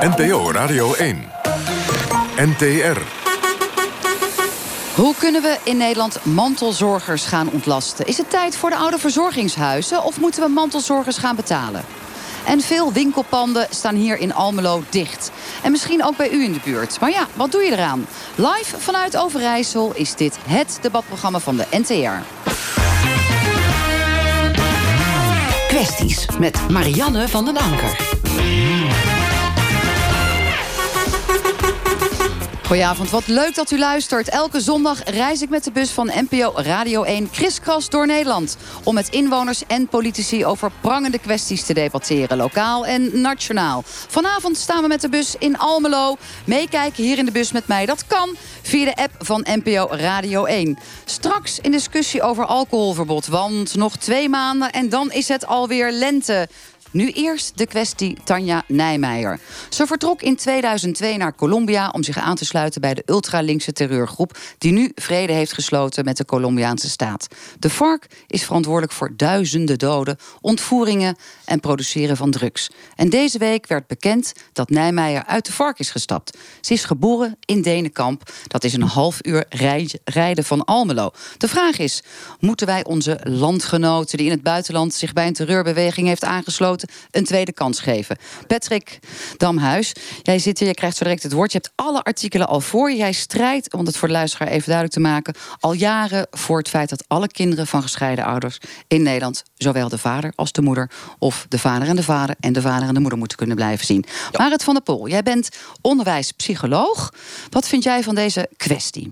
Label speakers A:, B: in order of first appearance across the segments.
A: NPO Radio 1. NTR.
B: Hoe kunnen we in Nederland mantelzorgers gaan ontlasten? Is het tijd voor de oude verzorgingshuizen of moeten we mantelzorgers gaan betalen? En veel winkelpanden staan hier in Almelo dicht. En misschien ook bij u in de buurt. Maar ja, wat doe je eraan? Live vanuit Overijssel is dit het debatprogramma van de NTR.
C: Kwesties met Marianne van den Anker.
B: Goedenavond, wat leuk dat u luistert. Elke zondag reis ik met de bus van NPO Radio 1 kriskras door Nederland... om met inwoners en politici over prangende kwesties te debatteren... lokaal en nationaal. Vanavond staan we met de bus in Almelo. Meekijken hier in de bus met mij, dat kan via de app van NPO Radio 1. Straks een discussie over alcoholverbod, want nog twee maanden... en dan is het alweer lente. Nu eerst de kwestie Tanja Nijmeijer. Ze vertrok in 2002 naar Colombia om zich aan te sluiten bij de ultralinkse terreurgroep die nu vrede heeft gesloten met de Colombiaanse staat. De FARC is verantwoordelijk voor duizenden doden, ontvoeringen en produceren van drugs. En deze week werd bekend dat Nijmeijer uit de FARC is gestapt. Ze is geboren in Denenkamp. Dat is een half uur rijden van Almelo. De vraag is: moeten wij onze landgenoten die in het buitenland zich bij een terreurbeweging heeft aangesloten een tweede kans geven. Patrick Damhuis, jij zit hier, je krijgt zo direct het woord. Je hebt alle artikelen al voor je. Jij strijdt, om het voor de luisteraar even duidelijk te maken, al jaren voor het feit dat alle kinderen van gescheiden ouders in Nederland, zowel de vader als de moeder, of de vader en de vader en de vader en de moeder moeten kunnen blijven zien. Ja. Marit van der Pol, jij bent onderwijspsycholoog. Wat vind jij van deze kwestie?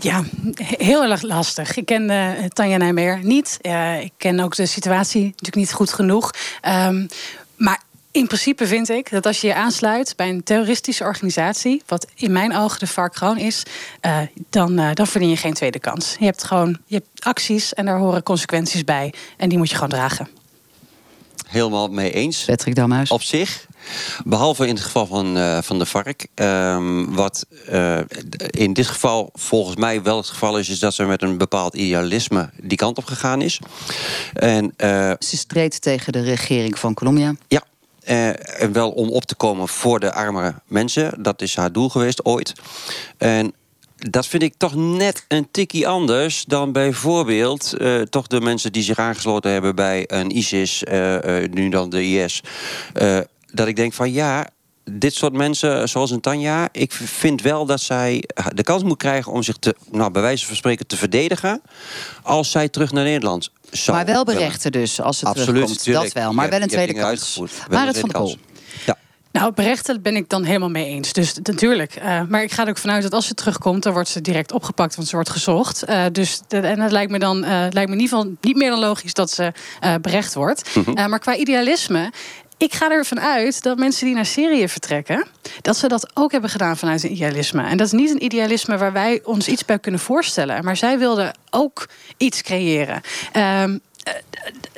D: Ja, heel erg lastig. Ik ken uh, Tanja Nijmeijer niet. Uh, ik ken ook de situatie natuurlijk niet goed genoeg. Um, maar in principe vind ik dat als je je aansluit bij een terroristische organisatie, wat in mijn ogen de FARC gewoon is, uh, dan, dan verdien je geen tweede kans. Je hebt gewoon je hebt acties en daar horen consequenties bij. En die moet je gewoon dragen.
E: Helemaal mee eens.
B: Patrick Damhuis.
E: Op zich. Behalve in het geval van, uh, van de vark. Uh, wat uh, in dit geval volgens mij wel het geval is, is dat ze met een bepaald idealisme die kant op gegaan is.
B: En, ze streed tegen de regering van Colombia.
E: Ja. en wel om op te komen voor de armere mensen. Dat is haar doel geweest ooit. En dat vind ik toch net een tikkie anders dan bijvoorbeeld uh, toch de mensen die zich aangesloten hebben bij een ISIS, uh, uh, nu dan de IS dat ik denk van ja, dit soort mensen, zoals een Tanja, ik vind wel dat zij de kans moet krijgen om zich te, nou, bij wijze van spreken te verdedigen. als zij terug naar Nederland zou.
B: Maar wel berechten dus, als het
E: Absoluut,
B: terugkomt.
E: Tuurlijk.
B: Dat wel, maar wel een tweede kans. Maar het van de Pol.
D: Nou, berechten ben ik dan helemaal mee eens. Dus natuurlijk. Uh, maar ik ga er ook vanuit dat als ze terugkomt, dan wordt ze direct opgepakt, want ze wordt gezocht. Uh, dus en het lijkt me dan uh, lijkt me in ieder geval niet meer dan logisch dat ze berecht wordt. Mm -hmm. maar qua idealisme ik ga ervan uit dat mensen die naar Syrië vertrekken, dat ze dat ook hebben gedaan vanuit een idealisme. En dat is niet een idealisme waar wij ons iets bij kunnen voorstellen. Maar zij wilden ook iets creëren. Um,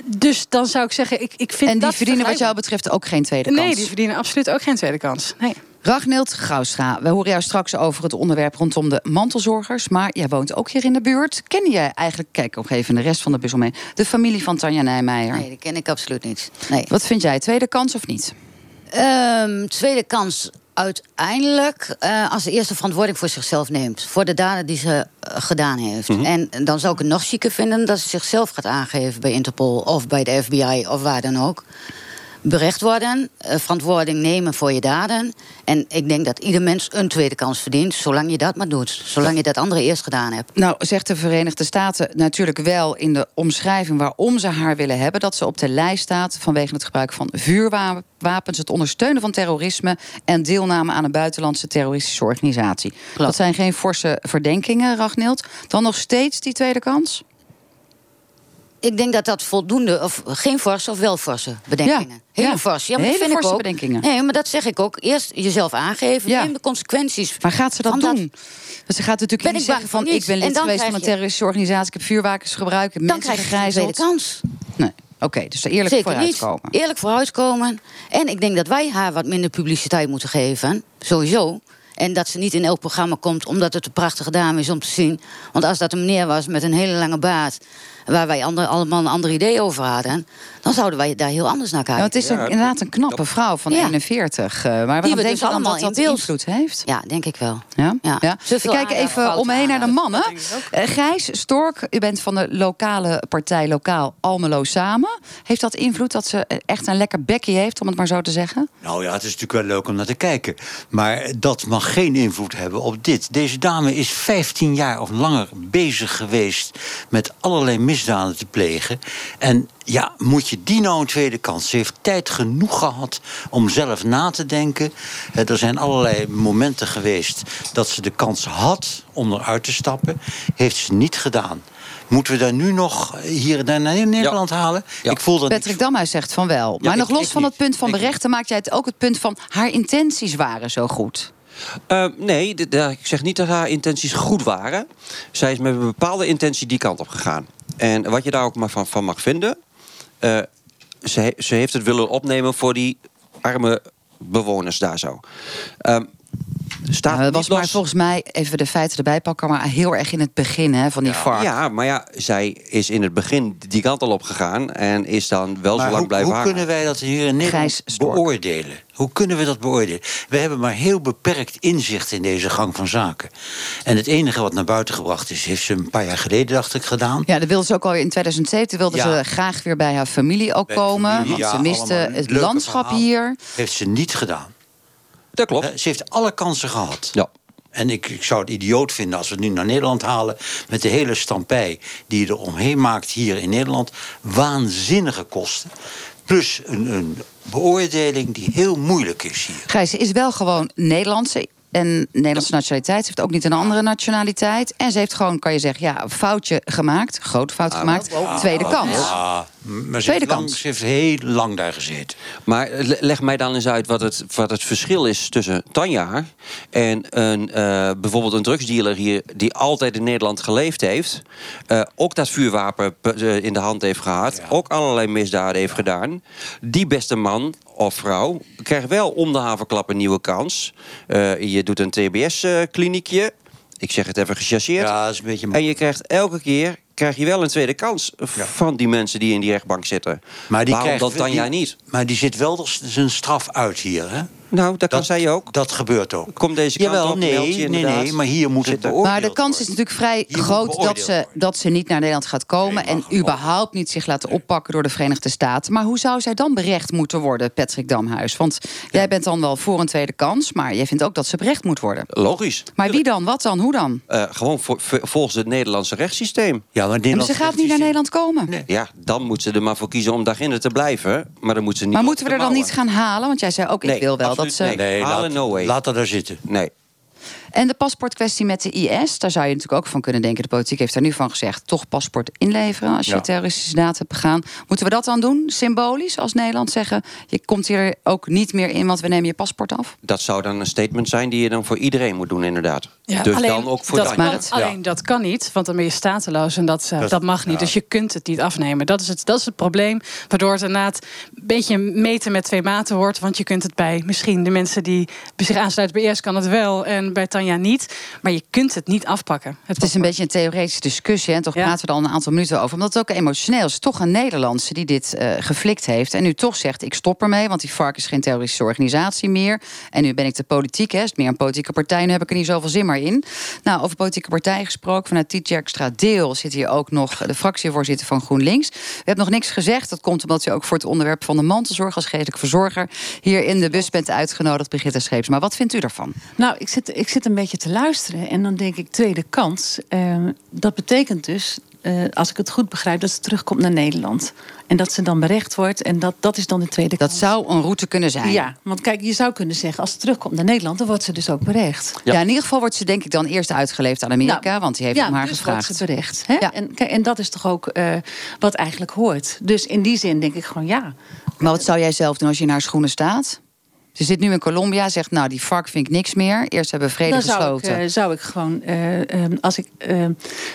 D: dus dan zou ik zeggen, ik, ik vind.
B: En die
D: dat
B: verdienen, wat jou betreft, ook geen tweede kans?
D: Nee, die verdienen absoluut ook geen tweede kans. Nee.
B: Ragnild Gaustra, we horen jou straks over het onderwerp rondom de mantelzorgers. Maar jij woont ook hier in de buurt. Ken jij eigenlijk, kijk ook even de rest van de bus omheen, de familie van Tanja Nijmeijer?
F: Nee, die ken ik absoluut niet. Nee.
B: Wat vind jij, tweede kans of niet?
F: Um, tweede kans uiteindelijk uh, als de eerste verantwoording voor zichzelf neemt. Voor de daden die ze uh, gedaan heeft. Mm -hmm. En dan zou ik het nog zieker vinden dat ze zichzelf gaat aangeven bij Interpol of bij de FBI of waar dan ook berecht worden, uh, verantwoording nemen voor je daden. En ik denk dat ieder mens een tweede kans verdient, zolang je dat maar doet. Zolang je dat andere eerst gedaan hebt.
B: Nou, zegt de Verenigde Staten natuurlijk wel in de omschrijving waarom ze haar willen hebben, dat ze op de lijst staat vanwege het gebruik van vuurwapens, het ondersteunen van terrorisme en deelname aan een buitenlandse terroristische organisatie. Klopt. Dat zijn geen forse verdenkingen, Ragnild. Dan nog steeds die tweede kans?
F: Ik denk dat dat voldoende, of geen forse of wel forse bedenkingen.
B: Ja,
F: Hele
B: ja.
F: forse. Ja, maar
B: Hele
F: vind ik ook.
B: bedenkingen.
F: Nee, maar dat zeg ik ook. Eerst jezelf aangeven,
B: Ja.
F: neem de consequenties.
B: Maar gaat ze dat doen? Want ze gaat natuurlijk
F: Ben
B: niet zeggen van... ik ben lid geweest van een terroristische organisatie... ik heb vuurwapens gebruikt, ik heb
F: Dan
B: mensen
F: krijg je tweede kans.
B: Nee, oké, dus er eerlijk
F: Zeker
B: vooruitkomen.
F: niet. Eerlijk vooruitkomen. En ik denk dat wij haar wat minder publiciteit moeten geven. Sowieso. En dat ze niet in elk programma komt omdat het een prachtige dame is om te zien. Want als dat een meneer was met een hele lange baard waar wij ander, allemaal een ander idee over hadden... dan zouden wij daar heel anders naar
B: Ja,
F: kijken.
B: want het is een- inderdaad een knappe vrouw van
F: Ja.
B: 41. eh, maar waarom
F: we
B: denk
F: dus
B: je dan
F: allemaal
B: dat dat
F: beeld-
B: invloed heeft?
F: Ja, denk ik wel.
B: Ja?
F: Ja.
B: ja. We kijken even omheen naar de mannen. Eh, Gijs Stork, u bent van de lokale partij Lokaal Almelo Samen. Heeft dat invloed dat ze echt een lekker bekje heeft, om het maar zo te zeggen?
G: Nou ja, het is natuurlijk wel leuk om naar te kijken. Maar dat mag geen invloed hebben op dit. Deze dame is 15 jaar of langer bezig geweest met allerlei misdaden te plegen. En ja, moet je die nou een tweede kans? Ze heeft tijd genoeg gehad om zelf na te denken. Eh, Er zijn allerlei momenten geweest dat ze de kans had om eruit te stappen. Heeft ze niet gedaan. Moeten we daar nu nog hier en daar naar Nederland halen?
E: Ja.
G: Ik voel dat
B: Patrick Damhuis zegt van wel. Maar
G: ik-
B: nog los
G: ik
B: van
G: niet.
B: het punt van
G: Ik
B: berechten... maakt jij het ook het punt van haar intenties waren zo goed.
E: Eh, nee, ik zeg niet dat haar intenties goed waren. Zij is met een bepaalde intentie die kant op gegaan. En wat je daar ook maar van, van mag vinden... eh, ze heeft het willen opnemen voor die arme bewoners daar zo. Ehm, staat
B: Nou, dat was
E: niet
B: maar
E: los-
B: volgens mij, even de feiten erbij pakken... maar heel erg in het begin hè, van die vark.
E: Ja, maar ja, zij is in het begin die kant al op gegaan... en is dan wel
G: Maar
E: zo lang
G: hoe,
E: blijven
G: hoe
E: hangen.
G: kunnen wij dat hier in Nederland beoordelen? Hoe kunnen we dat beoordelen? We hebben maar heel beperkt inzicht in deze gang van zaken. En het enige wat naar buiten gebracht is, heeft ze een paar jaar geleden, dacht ik, gedaan.
B: Ja, dat wilde ze ook al in 2007. Wilde
G: Ja.
B: ze graag weer bij haar familie ook
G: Bij
B: komen.
G: familie,
B: want
G: ja,
B: ze miste het landschap hier.
G: Heeft ze niet gedaan.
E: Dat klopt.
G: Ze heeft alle kansen gehad.
E: Ja.
G: En ik, ik zou het idioot vinden als we het nu naar Nederland halen... met de hele stampij die je er omheen maakt hier in Nederland. Waanzinnige kosten. Plus een, een beoordeling die heel moeilijk is hier.
B: Gijs, ze is wel gewoon Nederlandse. En Nederlandse nationaliteit. Ze heeft ook niet een andere nationaliteit. En ze heeft gewoon, kan je zeggen, ja, een foutje gemaakt. Grote fout gemaakt. Tweede kans.
G: Ah, maar ze
B: Tweede
G: lang,
B: kans.
G: ze heeft heel lang daar gezeten.
E: Maar le- leg mij dan eens uit wat het, wat het verschil is tussen Tanja en een, eh, bijvoorbeeld een drugsdealer hier die altijd in Nederland geleefd heeft. eh, ook dat vuurwapen eh, in de hand heeft gehad. Ook allerlei misdaden heeft gedaan. Die beste man of vrouw krijgt wel om de havenklap een nieuwe kans. Eh, je doet een TBS-kliniekje. Ik zeg het even gechargeerd.
G: Ja, dat is een beetje...
E: En je krijgt elke keer krijg je wel een tweede kans van die mensen die in die rechtbank zitten.
G: Maar die
E: Waarom
G: krijgt-
E: dat Tanja
G: die-
E: niet?
G: Maar die zit wel dus zijn straf uit hier, hè?
E: Nou, dat, kan zij ook.
G: Dat gebeurt ook.
E: Kom deze kant
G: Jawel,
E: op,
G: nee,
E: je
G: nee, nee, maar hier moet het beoordeeld
B: Maar de kans is natuurlijk vrij
G: Hier
B: groot dat ze,
G: worden.
B: dat ze niet naar Nederland gaat komen.
G: Nee,
B: en
G: maar
B: überhaupt niet zich laten oppakken door de Verenigde Staten. Maar hoe zou zij dan berecht moeten worden, Patrick Damhuis? Want jij bent dan wel voor een tweede kans. Maar jij vindt ook dat ze berecht moet worden.
E: Logisch.
B: Maar wie dan? Wat dan? Hoe dan?
E: Eh, gewoon vo- vo- volgens het Nederlandse rechtssysteem.
G: Ja, maar
B: Maar
G: Nederland
B: ze gaat niet naar Nederland komen.
G: Nee.
E: Ja, dan moet ze er maar voor kiezen om daarin te blijven. Maar dan moet ze niet.
B: Maar moeten we er dan niet gaan halen? Want jij zei ook, ik
E: Nee,
B: wil wel dat ze...
E: nee.
G: Nee, laat,
E: no way.
G: laat dat daar zitten.
E: Nee.
B: En de paspoortkwestie met de IS, daar zou je natuurlijk ook van kunnen denken. De politiek heeft daar nu van gezegd: toch paspoort inleveren als je
G: Ja.
B: terroristische daad hebt begaan. Moeten we dat dan doen, symbolisch, als Nederland zeggen: je komt hier ook niet meer in, want we nemen je paspoort af?
E: Dat zou dan een statement zijn die je dan voor iedereen moet doen, inderdaad. dus
D: alleen
E: dan ook voor
D: dat kan- alleen dat kan niet, want dan ben je stateloos en dat, eh,
G: Dat-
D: dat, mag niet. Dus je kunt het niet afnemen. Dat is het, dat is het probleem, waardoor het inderdaad een beetje meten met twee maten wordt. Want je kunt het bij misschien de mensen die zich aansluiten bij eerst kan het wel en bij Tanja niet. Maar je kunt het niet afpakken.
B: Het is een beetje een theoretische discussie. En toch
D: Ja.
B: praten we er al een aantal minuten over. Omdat het ook emotioneel is. Toch een Nederlandse die dit eh, geflikt heeft. En nu toch zegt: ik stop ermee. Want die FARC is geen terroristische organisatie meer. En nu ben ik de politiek. Hè, is het meer een politieke partij. Nu heb ik er niet zoveel zin meer in. Nou, over politieke partijen gesproken. Vanuit Tietjerkstra Deel zit hier ook nog de fractievoorzitter van GroenLinks. U hebt nog niks gezegd. Dat komt omdat u ook voor het onderwerp van de mantelzorg als geestelijk verzorger hier in de bus bent uitgenodigd, Brigitte Scheeps. Maar wat vindt u daarvan?
H: Nou, ik zit, ik zit een beetje te luisteren en dan denk ik tweede kans. Eh, dat betekent dus, eh, als ik het goed begrijp, dat ze terugkomt naar Nederland. En dat ze dan berecht wordt en dat, dat is dan de tweede
B: Dat
H: kans.
B: zou een route kunnen zijn.
H: Ja, want kijk, je zou kunnen zeggen, als ze terugkomt naar Nederland, dan wordt ze dus ook berecht.
B: Ja. in ieder geval wordt ze denk ik dan eerst uitgeleefd aan Amerika,
H: Nou,
B: want die heeft
H: ja,
B: om haar
H: dus
B: gevraagd.
H: wordt ze berecht. Hè?
B: Ja.
H: En, kijk, en dat is toch ook eh, wat eigenlijk hoort. Dus in die zin denk ik gewoon ja.
B: Maar wat zou jij zelf doen als je in haar schoenen staat? Ze zit nu in Colombia, zegt nou die FARC vind ik niks meer. Eerst hebben we vrede
H: Dan zou ik,
B: gesloten.
H: eh, zou ik gewoon, eh, ehm, als ik eh,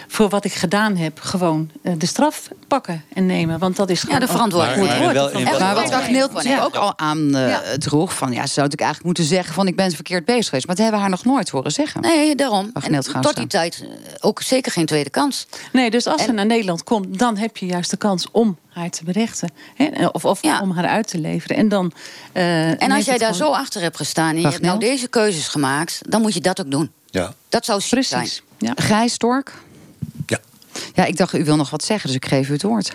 H: voor wat ik gedaan heb, gewoon eh, de straf pakken en nemen. Want dat is gewoon
F: de
H: ook
F: verantwoordelijkheid.
G: Maar
H: De
B: maar wat. Ragneelt natuurlijk ook al aan eh,
H: Ja.
B: droeg... van ja, ze zou natuurlijk eigenlijk moeten zeggen van... ik ben verkeerd bezig geweest. Maar dat hebben we haar nog nooit horen zeggen.
F: Nee, daarom. En tot die tijd ook zeker geen tweede kans.
H: Nee, dus als ze naar Nederland komt, dan heb je juist de kans om haar te berechten. Hè? Of, of
F: Ja.
H: om haar uit te leveren. En, dan, eh,
F: En als jij daar
H: gewoon-
F: zo achter hebt gestaan en je hebt nou deze keuzes gemaakt, dan moet je dat ook doen.
G: Ja.
F: Dat zou ziek zijn.
H: Precies. Ja.
B: Gijs Stork?
G: Ja.
B: Ja, ik dacht, u wil nog wat zeggen, dus ik geef u het woord.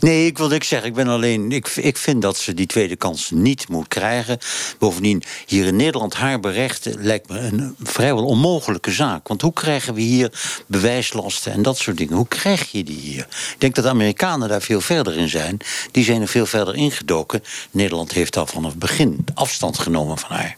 G: Nee, ik wil niks zeggen. Ik ben alleen. Ik, ik vind dat ze die tweede kans niet moet krijgen. Bovendien, hier in Nederland haar berechten lijkt me een vrijwel onmogelijke zaak. Want hoe krijgen we hier bewijslasten en dat soort dingen? Hoe krijg je die hier? Ik denk dat Amerikanen daar veel verder in zijn. Die zijn er veel verder ingedoken. Nederland heeft al vanaf het begin afstand genomen van haar.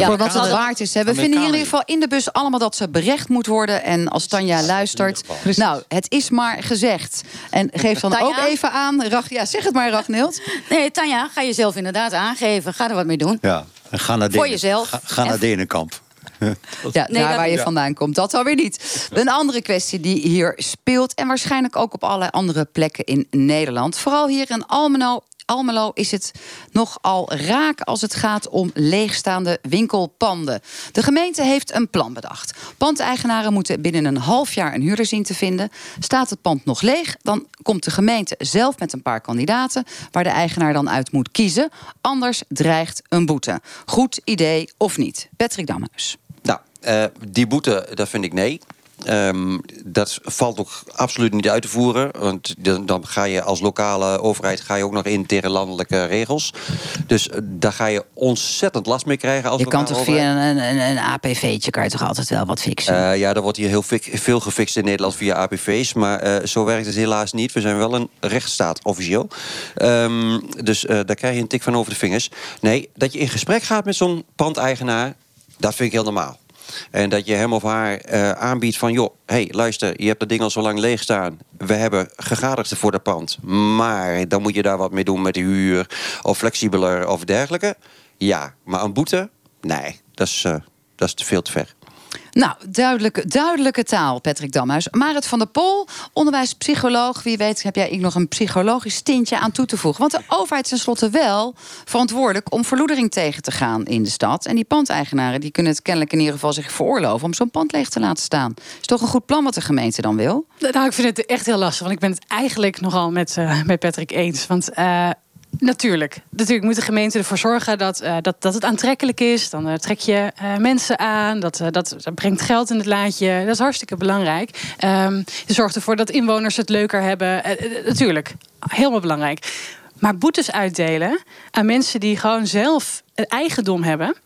B: Ja, voor wat het waard is. Hè. We vinden hier in ieder geval in de bus allemaal dat ze berecht moet worden. En als Tanja luistert. Nou, het is maar gezegd. En geef dan
F: Tanja?
B: ook even aan. Rach, ja, zeg het maar, Ragnild.
F: Nee, Tanja, ga jezelf inderdaad aangeven. Ga er wat mee doen.
G: Ja, en ga naar
F: Voor
G: Denen-
F: jezelf.
G: Ga, ga naar
F: En-
G: Denenkamp.
B: Ja,
F: Nee,
B: daar waar je
G: Ja.
B: vandaan komt. Dat alweer niet. Een andere kwestie die hier speelt. En waarschijnlijk ook op allerlei andere plekken in Nederland. Vooral hier in Almelo. Almelo is het nogal raak als het gaat om leegstaande winkelpanden. De gemeente heeft een plan bedacht. Pandeigenaren moeten binnen een half jaar een huurder zien te vinden. Staat het pand nog leeg, dan komt de gemeente zelf met een paar kandidaten... waar de eigenaar dan uit moet kiezen. Anders dreigt een boete. Goed idee of niet? Patrick Damhuis.
E: Nou, eh, die boete, dat vind ik nee. Ehm, dat valt ook absoluut niet uit te voeren. Want dan, dan ga je als lokale overheid ga je ook nog in tegen landelijke regels. Dus eh, daar ga je ontzettend last mee krijgen. Als
B: Je kan toch via een, een, een APV'tje kan je toch altijd wel wat fixen?
E: Eh, ja, er wordt hier heel veel gefixt in Nederland via APV's. Maar eh, zo werkt het helaas niet. We zijn wel een rechtsstaat, officieel. Ehm, dus daar krijg je een tik van over de vingers. Nee, dat je in gesprek gaat met zo'n pandeigenaar... dat vind ik heel normaal. En dat je hem of haar eh, aanbiedt van... joh, hey, luister, je hebt dat ding al zo lang leeg staan. We hebben gegadigden voor dat pand. Maar dan moet je daar wat mee doen met de huur... of flexibeler of dergelijke. Ja, maar een boete? Nee, dat is, eh, dat is te veel te ver.
B: Nou, duidelijke, duidelijke taal, Patrick Damhuis. Marit van der Pol, onderwijspsycholoog. Wie weet heb jij nog een psychologisch tintje aan toe te voegen. Want de overheid is tenslotte wel verantwoordelijk... om verloedering tegen te gaan in de stad. En die pandeigenaren die kunnen het kennelijk in ieder geval zich veroorloven... om zo'n pand leeg te laten staan. Is toch een goed plan wat de gemeente dan wil?
D: Nou, ik vind het echt heel lastig. Want ik ben het eigenlijk nogal met, eh, met Patrick eens. Want eh, natuurlijk, natuurlijk moet de gemeente ervoor zorgen dat, eh, dat, dat het aantrekkelijk is. Dan eh, trek je eh, mensen aan. Dat, dat, dat brengt geld in het laadje. Dat is hartstikke belangrijk. Ehm, je zorgt ervoor dat inwoners het leuker hebben. Natuurlijk, helemaal belangrijk. Maar boetes uitdelen aan mensen die gewoon zelf een eigendom hebben,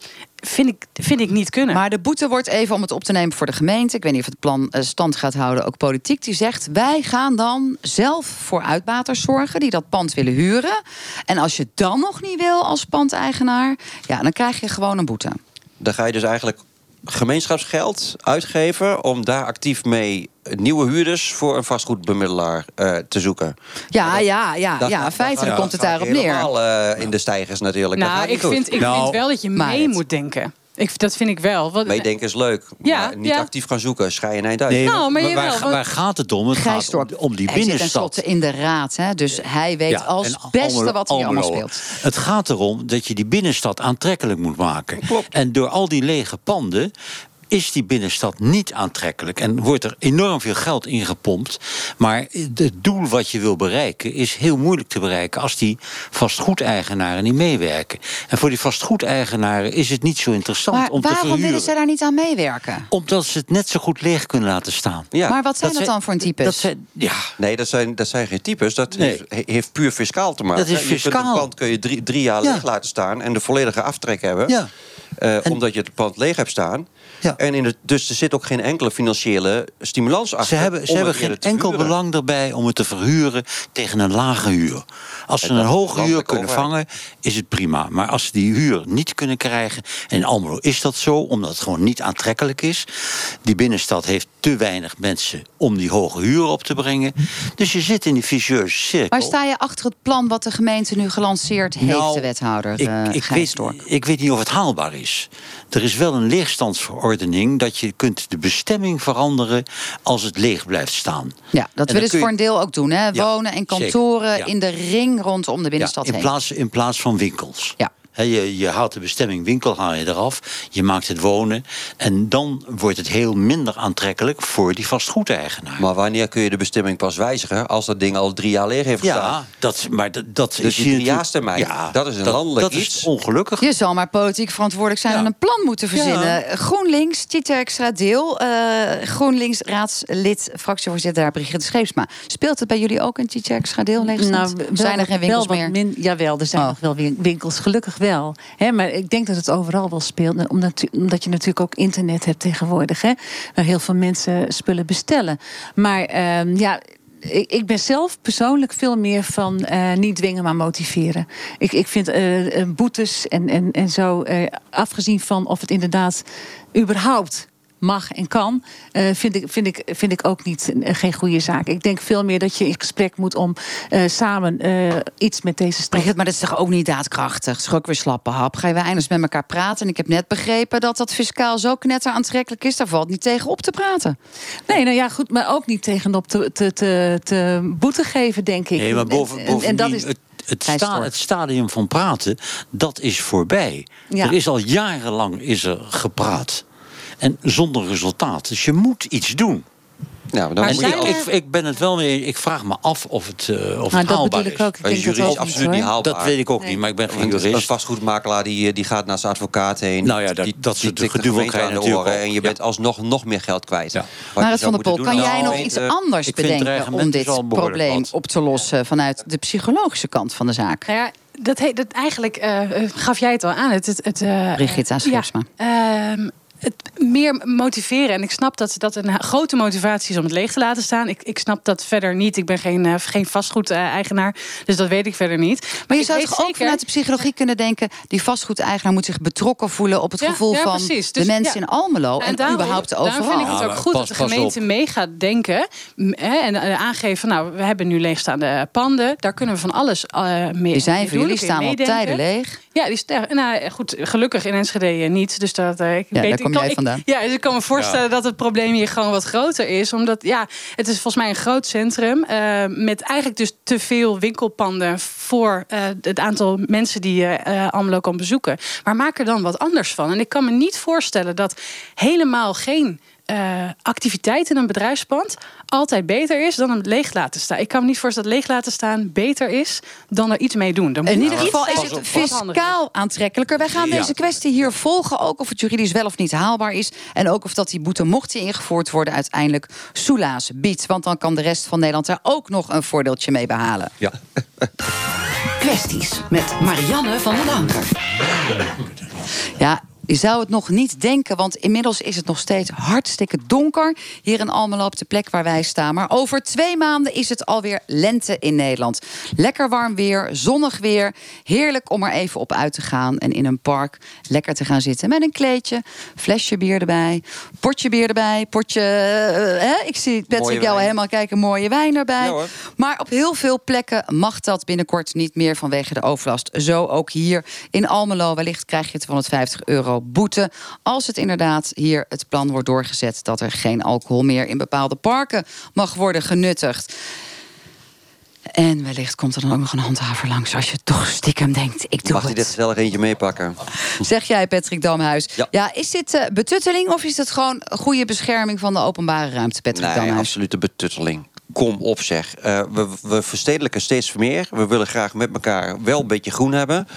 D: vind ik, vind ik niet kunnen.
B: Maar de boete wordt even om het op te nemen voor de gemeente. Ik weet niet of het plan eh, stand gaat houden, ook politiek. Die zegt, wij gaan dan zelf voor uitbaters zorgen... die dat pand willen huren. En als je dan nog niet wil als pandeigenaar... ja, dan krijg je gewoon een boete.
E: Dan ga je dus eigenlijk gemeenschapsgeld uitgeven om daar actief mee nieuwe huurders voor een vastgoedbemiddelaar eh, te zoeken.
B: Ja, ja, ja,
E: Dat
B: ja. feitelijk komt het daarop neer.
E: Helemaal eh, in de stijgers natuurlijk. dat
D: nou, ik,
E: goed.
D: vind, ik
G: Nou,
D: vind wel dat je mee moet denken. Ik, dat vind ik wel. Want,
E: Meedenken is leuk,
D: Ja,
E: maar niet
D: ja.
E: actief gaan zoeken. Eind uit.
G: Nee,
D: Nou, maar
G: waar,
D: jawel,
G: waar,
D: want-
G: waar gaat het om? Het gaat om, om die
B: hij zit
G: binnenstad.
B: tenslotte in de raad, hè, dus hij weet
G: Ja,
B: als beste
G: Almelo-
B: wat hier allemaal speelt.
G: Het gaat erom dat je die binnenstad aantrekkelijk moet maken. En door al die lege panden is die binnenstad niet aantrekkelijk. En wordt er enorm veel geld ingepompt. Maar het doel wat je wil bereiken is heel moeilijk te bereiken... als die vastgoedeigenaren niet meewerken. En voor die vastgoedeigenaren is het niet zo interessant
B: Maar
G: om te
B: waarom willen
G: verhuren.
B: ze daar niet aan meewerken?
G: Omdat ze het net zo goed leeg kunnen laten staan.
E: Ja.
B: Maar wat zijn dat, dan voor een types?
G: Dat zijn, ja,
E: Nee, dat zijn, dat zijn geen types. Dat
G: Nee.
E: heeft, heeft puur fiscaal te maken.
G: Dat is
E: Je
G: fiscaal.
E: een pand kun je drie, drie jaar
G: Ja.
E: leeg laten staan... en de volledige aftrek hebben.
G: Ja.
E: Eh,
G: En-
E: Omdat je het pand leeg hebt staan.
G: Ja.
E: En in de, dus er zit ook geen enkele financiële stimulans achter.
G: Ze hebben, ze hebben geen enkel belang erbij om het te verhuren tegen een lage huur. Als ze
E: En
G: een hoge huur kunnen vangen, is het prima. Maar als ze die huur niet kunnen krijgen, en in Almelo is dat zo, omdat het gewoon niet aantrekkelijk is. Die binnenstad heeft te weinig mensen om die hoge huur op te brengen. Dus je zit in die vicieuze cirkel.
B: Maar sta je achter het plan wat de gemeente nu gelanceerd heeft,
G: Nou,
B: de wethouder
G: ik,
B: eh,
G: ik, weet, ik weet niet of het haalbaar is. Er is wel een leegstandsverordening dat je kunt de bestemming veranderen als het leeg blijft staan.
B: Ja, dat willen ze
G: je-
B: voor een deel ook doen. Hè?
G: Ja,
B: Wonen en
G: zeker.
B: kantoren
G: Ja.
B: in de ring rondom de binnenstad
G: ja, in,
B: heen.
G: plaats, in plaats van winkels.
B: Ja.
G: Hè, je, je haalt de bestemming winkel haal je eraf, je maakt het wonen... en dan wordt het heel minder aantrekkelijk voor die vastgoedeigenaar.
E: Maar wanneer kun je de bestemming pas wijzigen als dat ding al drie jaar leeg heeft gestaan?
G: ja, dat, maar dat, dat
E: Dus
G: is natuurlijk-
E: driejaarstermijn, dat is een landelijk
G: dat
E: iets.
G: is ongelukkig.
B: Je zal maar politiek verantwoordelijk zijn
G: Ja.
B: en een plan moeten verzinnen.
G: Ja.
B: GroenLinks, Tita Extra Deel. eh, GroenLinks raadslid, fractievoorzitter daar, Brigitte Scheepsma. Speelt het bij jullie ook een Tita Extra Deel? leegstand?
H: wel
B: zijn er geen winkels
H: wel
B: meer?
H: Min, jawel, er zijn
B: Oh.
H: nog wel win- winkels, gelukkig wel. Hè, maar ik denk dat het overal wel speelt. Omdat, omdat je natuurlijk ook internet hebt tegenwoordig. Hè, waar heel veel mensen spullen bestellen. Maar ehm, ja. Ik, ben zelf persoonlijk veel meer van eh, niet dwingen, maar motiveren. Ik, ik vind eh, eh, boetes en, en, en zo, afgezien van of het inderdaad überhaupt mag en kan, eh, vind, ik, vind, ik, vind ik ook niet geen goede zaak. Ik denk veel meer dat je in gesprek moet om eh, samen eh, iets met deze stad.
B: Brigitte, maar dat is toch ook niet daadkrachtig? Het is toch ook weer slappe hap? Ga je weer eindig met elkaar praten? En ik heb net begrepen dat dat fiscaal zo knetter aantrekkelijk is. Daar valt niet tegen op te praten.
H: Nee, nou ja, goed, maar ook niet tegenop te, te, te, te boete geven, denk ik.
G: Nee, maar boven,
H: En- en, en,
G: bovendien,
H: dat is.
G: het, het, sta- stadium van praten, dat is voorbij.
H: Ja.
G: Er is al jarenlang is er gepraat. En zonder resultaat. Dus je moet iets doen.
E: Ja, maar dan
H: Maar
E: je
G: ik,
H: er-
G: ik, ik ben het wel mee. Ik vraag me af of het, eh, of
H: Nou,
G: het
H: dat
G: haalbaar
H: bedoel
G: is.
H: ik ook. Ik
E: Bij
H: denk dat
E: jurist absoluut niet haalbaar.
G: Dat weet ik ook
H: Nee.
G: niet, maar ik ben geen
E: Want Een
G: jurist.
E: vastgoedmakelaar die, die gaat naar zijn advocaat heen.
G: Nou ja, dat-
E: die,
G: dat soort
E: de
G: je
E: aan de
G: natuurlijk
E: oren
G: ook.
E: En je
G: Ja.
E: bent alsnog nog meer geld kwijt.
G: Ja.
E: Je
B: Marit
E: zou
B: van der Pol, kan jij nog iets anders
G: het
B: bedenken om dit probleem op te lossen vanuit de psychologische kant van de zaak?
D: Nou ja, dat, he- dat eigenlijk eh, eh, gaf jij het al aan. Het, het, het, eh,
B: Brigitte Scheepsma.
D: Ja, ehm, het meer motiveren. En ik snap dat dat een grote motivatie is om het leeg te laten staan. Ik, ik snap dat verder niet. Ik ben geen, eh, geen vastgoedeigenaar. Dus dat weet ik verder niet.
B: Maar je
D: ik
B: zou toch ook vanuit de psychologie kunnen denken... die vastgoedeigenaar moet zich betrokken voelen... op het
D: Ja,
B: gevoel
D: ja,
B: van de
D: Dus,
B: mensen
D: ja.
B: in Almelo... en,
D: daarom-
B: überhaupt
D: Daarom
B: overal.
D: vind ik het ook goed
G: pas-
D: dat de gemeente mee gaat denken. Hè, en eh, aangeven, nou, we hebben nu leegstaande panden. Daar kunnen we van alles eh mee
B: Die zijn
D: mee
B: voor jullie staan al tijden leeg.
D: Ja, die is, ja, nou, goed, gelukkig in Enschede niet. Dus dat, eh, ik
B: Ja,
D: weet,
B: daar kom
D: ik kan,
B: jij
D: ik-
B: vandaan.
D: ja, dus ik kan me voorstellen dat het probleem hier gewoon wat groter is. Omdat, ja, het is volgens mij een groot centrum. eh, met eigenlijk dus te veel winkelpanden voor eh, het aantal mensen die je eh Almelo kan bezoeken. Maar maak er dan wat anders van. En ik kan me niet voorstellen dat helemaal geen eh, activiteit in een bedrijfspand altijd beter is dan hem leeg laten staan. Ik kan me niet voorstellen dat leeg laten staan beter is dan er iets mee doen. Er
B: In
D: moet
B: ieder
D: iets
B: geval is het fiscaal aantrekkelijker. Wij gaan
G: Ja.
B: deze kwestie hier volgen. Ook of het juridisch wel of niet haalbaar is. En ook of dat die boete, mocht die ingevoerd worden... uiteindelijk soelaas biedt. Want dan kan de rest van Nederland daar ook nog een voordeeltje mee behalen.
E: Ja.
C: Kwesties met Marianne van den Anker.
B: Ja, je zou het nog niet denken, want inmiddels is het nog steeds hartstikke donker. Hier in Almelo op de plek waar wij staan. Maar over twee maanden is het alweer lente in Nederland. Lekker warm weer, zonnig weer. Heerlijk om er even op uit te gaan en in een park lekker te gaan zitten. Met een kleedje, flesje bier erbij, potje bier erbij, potje... eh, hè? Ik zie Patrick jou helemaal kijken, mooie wijn erbij.
E: Ja.
B: Maar op heel veel plekken mag dat binnenkort niet meer vanwege de overlast. Zo ook hier in Almelo. Wellicht krijg je 250 euro boete. Als het inderdaad hier het plan wordt doorgezet dat er geen alcohol meer in bepaalde parken mag worden genuttigd. En wellicht komt er dan ook nog een handhaver langs als je toch stiekem denkt: ik doe
E: Mag
B: het.
E: dit gezellig eentje meepakken?
B: Zeg jij, Patrick Damhuis.
E: Ja.
B: is dit eh, betutteling of is het gewoon goede bescherming van de openbare ruimte, Patrick
E: Nee,
B: Damhuis?
E: absolute betutteling. Kom op zeg. Eh, we, we verstedelijken steeds meer. We willen graag met elkaar wel een beetje groen hebben.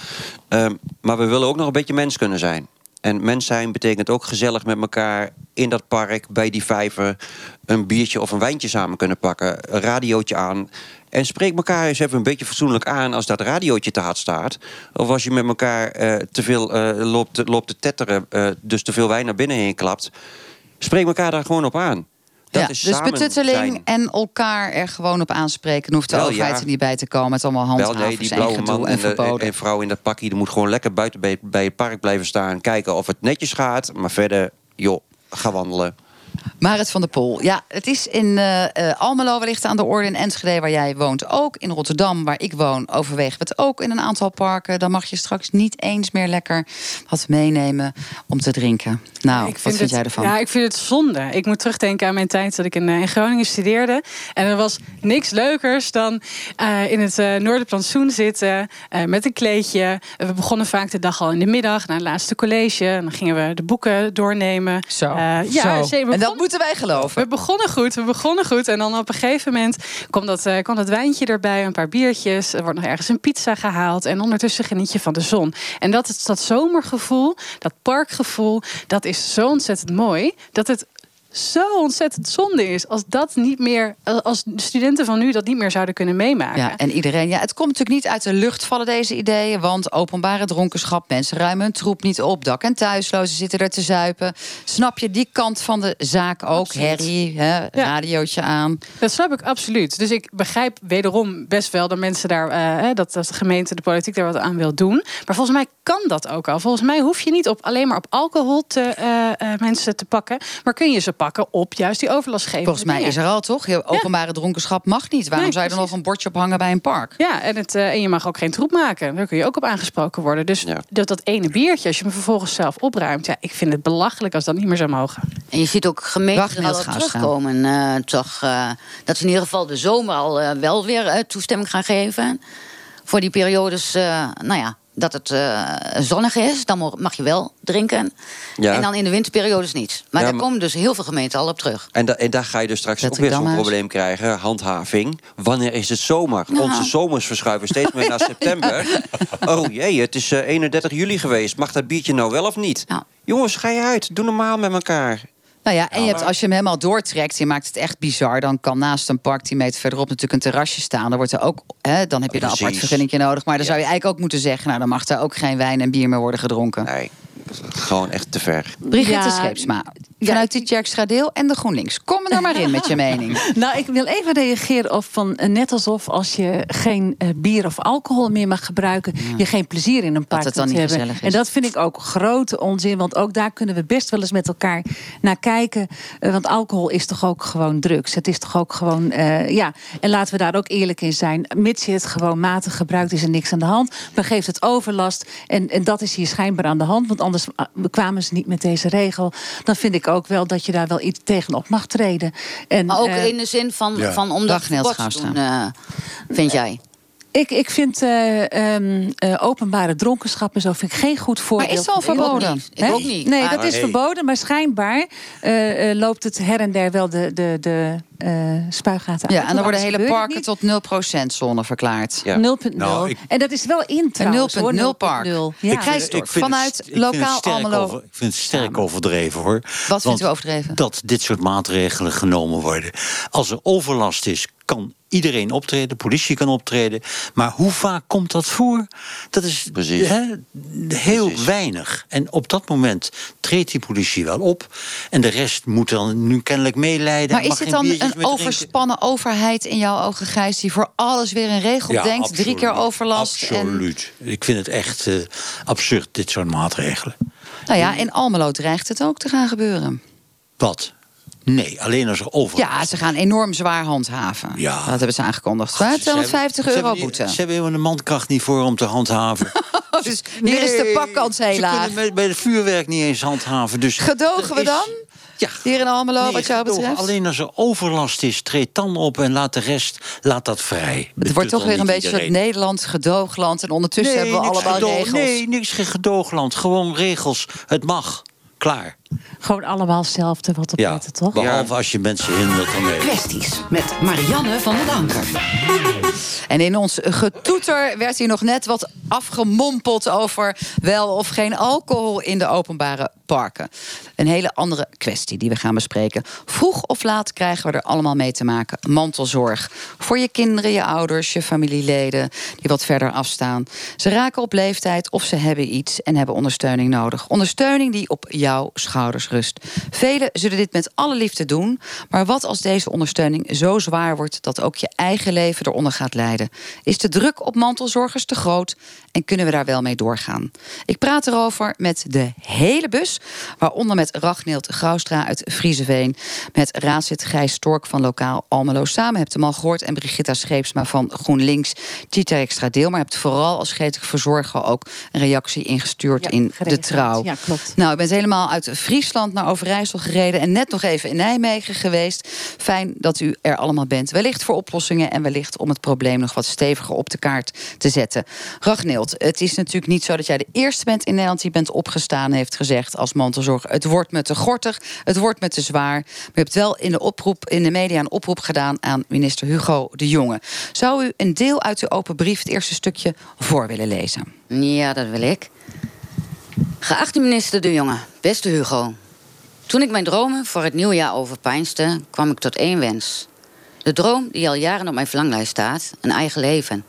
E: Ehm, maar we willen ook nog een beetje mens kunnen zijn. En mens zijn betekent ook gezellig met elkaar in dat park, bij die vijver, een biertje of een wijntje samen kunnen pakken. Een radiootje aan. En spreek elkaar eens even een beetje fatsoenlijk aan als dat radiootje te hard staat. Of als je met elkaar eh, te veel eh, loopt, loopt te tetteren, eh, dus te veel wijn naar binnen heen klapt. Spreek elkaar daar gewoon op aan. Dat
B: ja,
E: is
B: dus betutteling
E: zijn.
B: en elkaar er gewoon op aanspreken. Dan hoeft de
E: Wel,
B: overheid
E: ja.
B: er niet bij te komen. met allemaal
E: Wel,
B: handhavers
E: nee, die blauwe man
B: en verboden.
E: en vrouw in dat pakje... die moet gewoon lekker buiten bij, bij het park blijven staan... kijken of het netjes gaat. Maar verder, joh, ga wandelen.
B: Marit van der Pol. Ja, het is in eh, eh, Almelo wellicht aan de orde. In Enschede, waar jij woont, ook. In Rotterdam, waar ik woon, overwegen we het ook in een aantal parken. Dan mag je straks niet eens meer lekker wat meenemen om te drinken. Nou,
D: Ik
B: wat vind
D: het,
B: jij ervan?
D: Ja, ik vind het zonde. Ik moet terugdenken aan mijn tijd dat ik in, eh, in Groningen studeerde. En er was niks leukers dan eh, in het eh Noorderplantsoen zitten eh, met een kleedje. We begonnen vaak de dag al in de middag naar het laatste college. En dan gingen we de boeken doornemen.
B: Zo,
D: Eh, ja,
B: zo. En dat moeten wij geloven.
D: we begonnen goed, we begonnen goed. En dan op een gegeven moment kwam dat, eh, kwam dat wijntje erbij, een paar biertjes. Er wordt nog ergens een pizza gehaald. En ondertussen geniet je van de zon. En dat, dat zomergevoel, dat parkgevoel, dat is zo ontzettend mooi. Dat het zo ontzettend zonde is als dat niet meer, als de studenten van nu dat niet meer zouden kunnen meemaken.
B: Ja, en iedereen. Ja, het komt natuurlijk niet uit de lucht vallen, deze ideeën. Want openbare dronkenschap, mensen ruimen hun troep niet op. Dak- en thuislozen zitten er te zuipen. Snap je die kant van de zaak ook?
D: Absoluut.
B: Herrie, hè, radiootje aan.
D: Dat snap ik absoluut. Dus ik begrijp wederom best wel dat mensen daar, eh, dat, dat de gemeente, de politiek daar wat aan wil doen. Maar volgens mij kan dat ook al. Volgens mij hoef je niet op, alleen maar op alcohol te, eh, eh, mensen te pakken, maar kun je ze pakken op juist die overlastgevende
B: Volgens mij
D: dingen.
B: is er al toch? Je openbare dronkenschap mag niet. Waarom
D: Nee,
B: zou je er nog een bordje ophangen bij een park?
D: Ja, en, het, eh, en je mag ook geen troep maken. Daar kun je ook op aangesproken worden. Dus dat, dat ene biertje, als je hem vervolgens zelf opruimt... Ja, ik vind het belachelijk als dat niet meer zou mogen.
F: En je ziet ook gemeenten wel al terugkomen. eh, toch, eh, dat ze in ieder geval de zomer al wel weer toestemming gaan geven. Voor die periodes, eh, nou ja, dat het eh, zonnig is. Dan mag je wel drinken.
E: Ja.
F: En dan in de winterperiodes niet. Maar
E: Ja,
F: daar
E: maar-
F: komen dus heel veel gemeenten al op terug.
E: En, da- en daar ga je dus straks ook weer zo'n probleem krijgen. Handhaving. Wanneer is het zomer? Onze zomers verschuiven steeds meer naar september. Oh jee, het is eh, 31 juli geweest. Mag dat biertje nou wel of niet? Jongens, ga je uit. Doe normaal met elkaar.
B: Nou ja, en je hebt, als je hem helemaal doortrekt, je maakt het echt bizar. Dan kan naast een park 10 meter verderop natuurlijk een terrasje staan. Dan, wordt er ook, hè, dan heb je een apart vergunning nodig. Maar dan zou je eigenlijk ook moeten zeggen... nou, dan mag daar ook geen wijn en bier meer worden gedronken.
E: Nee, gewoon echt te ver.
B: Brigitte
H: Ja,
B: Scheepsma, vanuit die Tjerk Schradeel en de GroenLinks. Kom er maar in met je mening.
H: Nou, ik wil even reageren op van eh, net alsof als je geen eh, bier of alcohol meer mag gebruiken, je geen plezier in een park
B: het dan
H: kunt
B: niet
H: hebben.
B: gezellig is.
H: En dat vind ik ook grote onzin, want ook daar kunnen we best wel eens met elkaar naar kijken. Eh, want alcohol is toch ook gewoon drugs. Het is toch ook gewoon, eh, ja. En laten we daar ook eerlijk in zijn. Mits je het gewoon matig gebruikt, is er niks aan de hand. Dan geeft het overlast. En, en dat is hier schijnbaar aan de hand, want anders ah, kwamen ze niet met deze regel. Dan vind ik ook wel dat je daar wel iets tegenop mag treden. En,
F: Maar ook
H: eh,
F: in de zin van,
H: Ja.
F: van om dat te doen, eh, vind jij?
H: Ik, ik vind eh, ehm, eh, openbare dronkenschap en zo vind ik geen goed voorbeeld.
F: is het al verboden? Ik ook niet. Ik
H: Hè?
F: ook niet.
H: Nee,
F: Maar-
H: dat is
F: Hey.
H: verboden, maar schijnbaar eh, eh, loopt het her en der wel de, de, de eh spuigaten uit.
B: Ja, en dan worden hele parken tot 0% zone verklaard.
H: 0,0.
G: Nou, ik-
H: En dat is wel in trouwens,
B: Een 0,0
H: hoor,
B: park.
H: 0,0.
B: Ja.
H: Ja.
G: Ik vind het-
B: vanuit
G: ik het
B: lokaal Almelo.
G: over- ik vind het sterk overdreven hoor.
B: Wat vindt u overdreven?
G: Dat dit soort maatregelen genomen worden. Als er overlast is, kan iedereen optreden, politie kan optreden. Maar hoe vaak komt dat voor? Dat is hè, heel weinig. En op dat moment treedt die politie wel op. En de rest moet dan nu kennelijk meeleiden.
B: Maar is het dan een
G: drinken.
B: overspannen overheid in jouw ogen, Gijs... die voor alles weer een regel
G: Ja,
B: denkt, drie keer
G: absoluut.
B: overlast... en
G: Absoluut. Ik vind het echt eh, absurd, dit soort maatregelen.
B: Nou ja, in Almelo dreigt het ook te gaan gebeuren.
G: Wat? Nee, alleen als er overlast
B: Ja, ze gaan enorm zwaar handhaven.
G: Ja.
B: Dat hebben ze aangekondigd. 250
G: Ze
B: euro
G: hebben-
B: boete.
G: Ze hebben helemaal de mankracht niet voor om te handhaven.
B: dus hier is de pakkans heel
G: Ze
B: laag.
G: kunnen bij het vuurwerk niet eens handhaven. Dus
B: Gedogen we
G: is-
B: dan?
G: Ja.
B: Hier in Almelo,
G: Nee,
B: wat jou betreft?
G: Alleen als er overlast is, treed dan op en laat de rest laat dat vrij.
B: Het wordt toch weer een beetje
G: het
B: soort Nederland gedoogland. En ondertussen hebben we allemaal
G: gedoog-
B: regels.
G: Nee, niks geen gedoogland. Gewoon regels. Het mag. Klaar.
H: Gewoon allemaal hetzelfde wat op
G: Ja,
H: letten, toch?
G: behalve als je mensen hindert ermee.
C: Kwesties met Marianne van den Anker.
B: En in ons getoeter werd hier nog net wat afgemompeld over wel of geen alcohol in de openbare parken. Een hele andere kwestie die we gaan bespreken. Vroeg of laat krijgen we er allemaal mee te maken. Mantelzorg. Voor je kinderen, je ouders, je familieleden die wat verder afstaan. Ze raken op leeftijd of ze hebben iets en hebben ondersteuning nodig. Ondersteuning die op jouw schouders rust. Velen zullen dit met alle liefde doen. Maar wat als deze ondersteuning zo zwaar wordt dat ook je eigen leven eronder gaat lijden? Is de druk op mantelzorgers te groot en kunnen we daar wel mee doorgaan? Ik praat erover met de hele bus, waaronder met Ragnild Graustra uit Frieseveen, met raadslid Gijs Stork van Lokaal Almelo. Samen hebt hem al gehoord en Brigitta Scheepsma van GroenLinks, Tita Extra Deel, maar hebt vooral als geestelijk verzorger ook een reactie ingestuurd
H: Ja,
B: in de trouw.
H: Ja, klopt.
B: Nou, u bent helemaal uit Friesland naar Overijssel gereden en net nog even in Nijmegen geweest. Fijn dat u er allemaal bent. Wellicht voor oplossingen en wellicht om het probleem nog wat steviger op de kaart te zetten. Ragnild, het is natuurlijk niet zo dat jij de eerste bent in Nederland die bent opgestaan heeft gezegd als mantelzorger: het wordt me te gortig, het wordt me te zwaar. Maar je hebt wel in de oproep in de media een oproep gedaan aan minister Hugo de Jonge. Zou u een deel uit uw open brief, het eerste stukje, voor willen lezen?
F: Ja, dat wil ik. Geachte minister De Jonge, beste Hugo. Toen ik mijn dromen voor het nieuwe jaar overpeinsde, kwam ik tot één wens. De droom die al jaren op mijn verlanglijst staat, een eigen leven.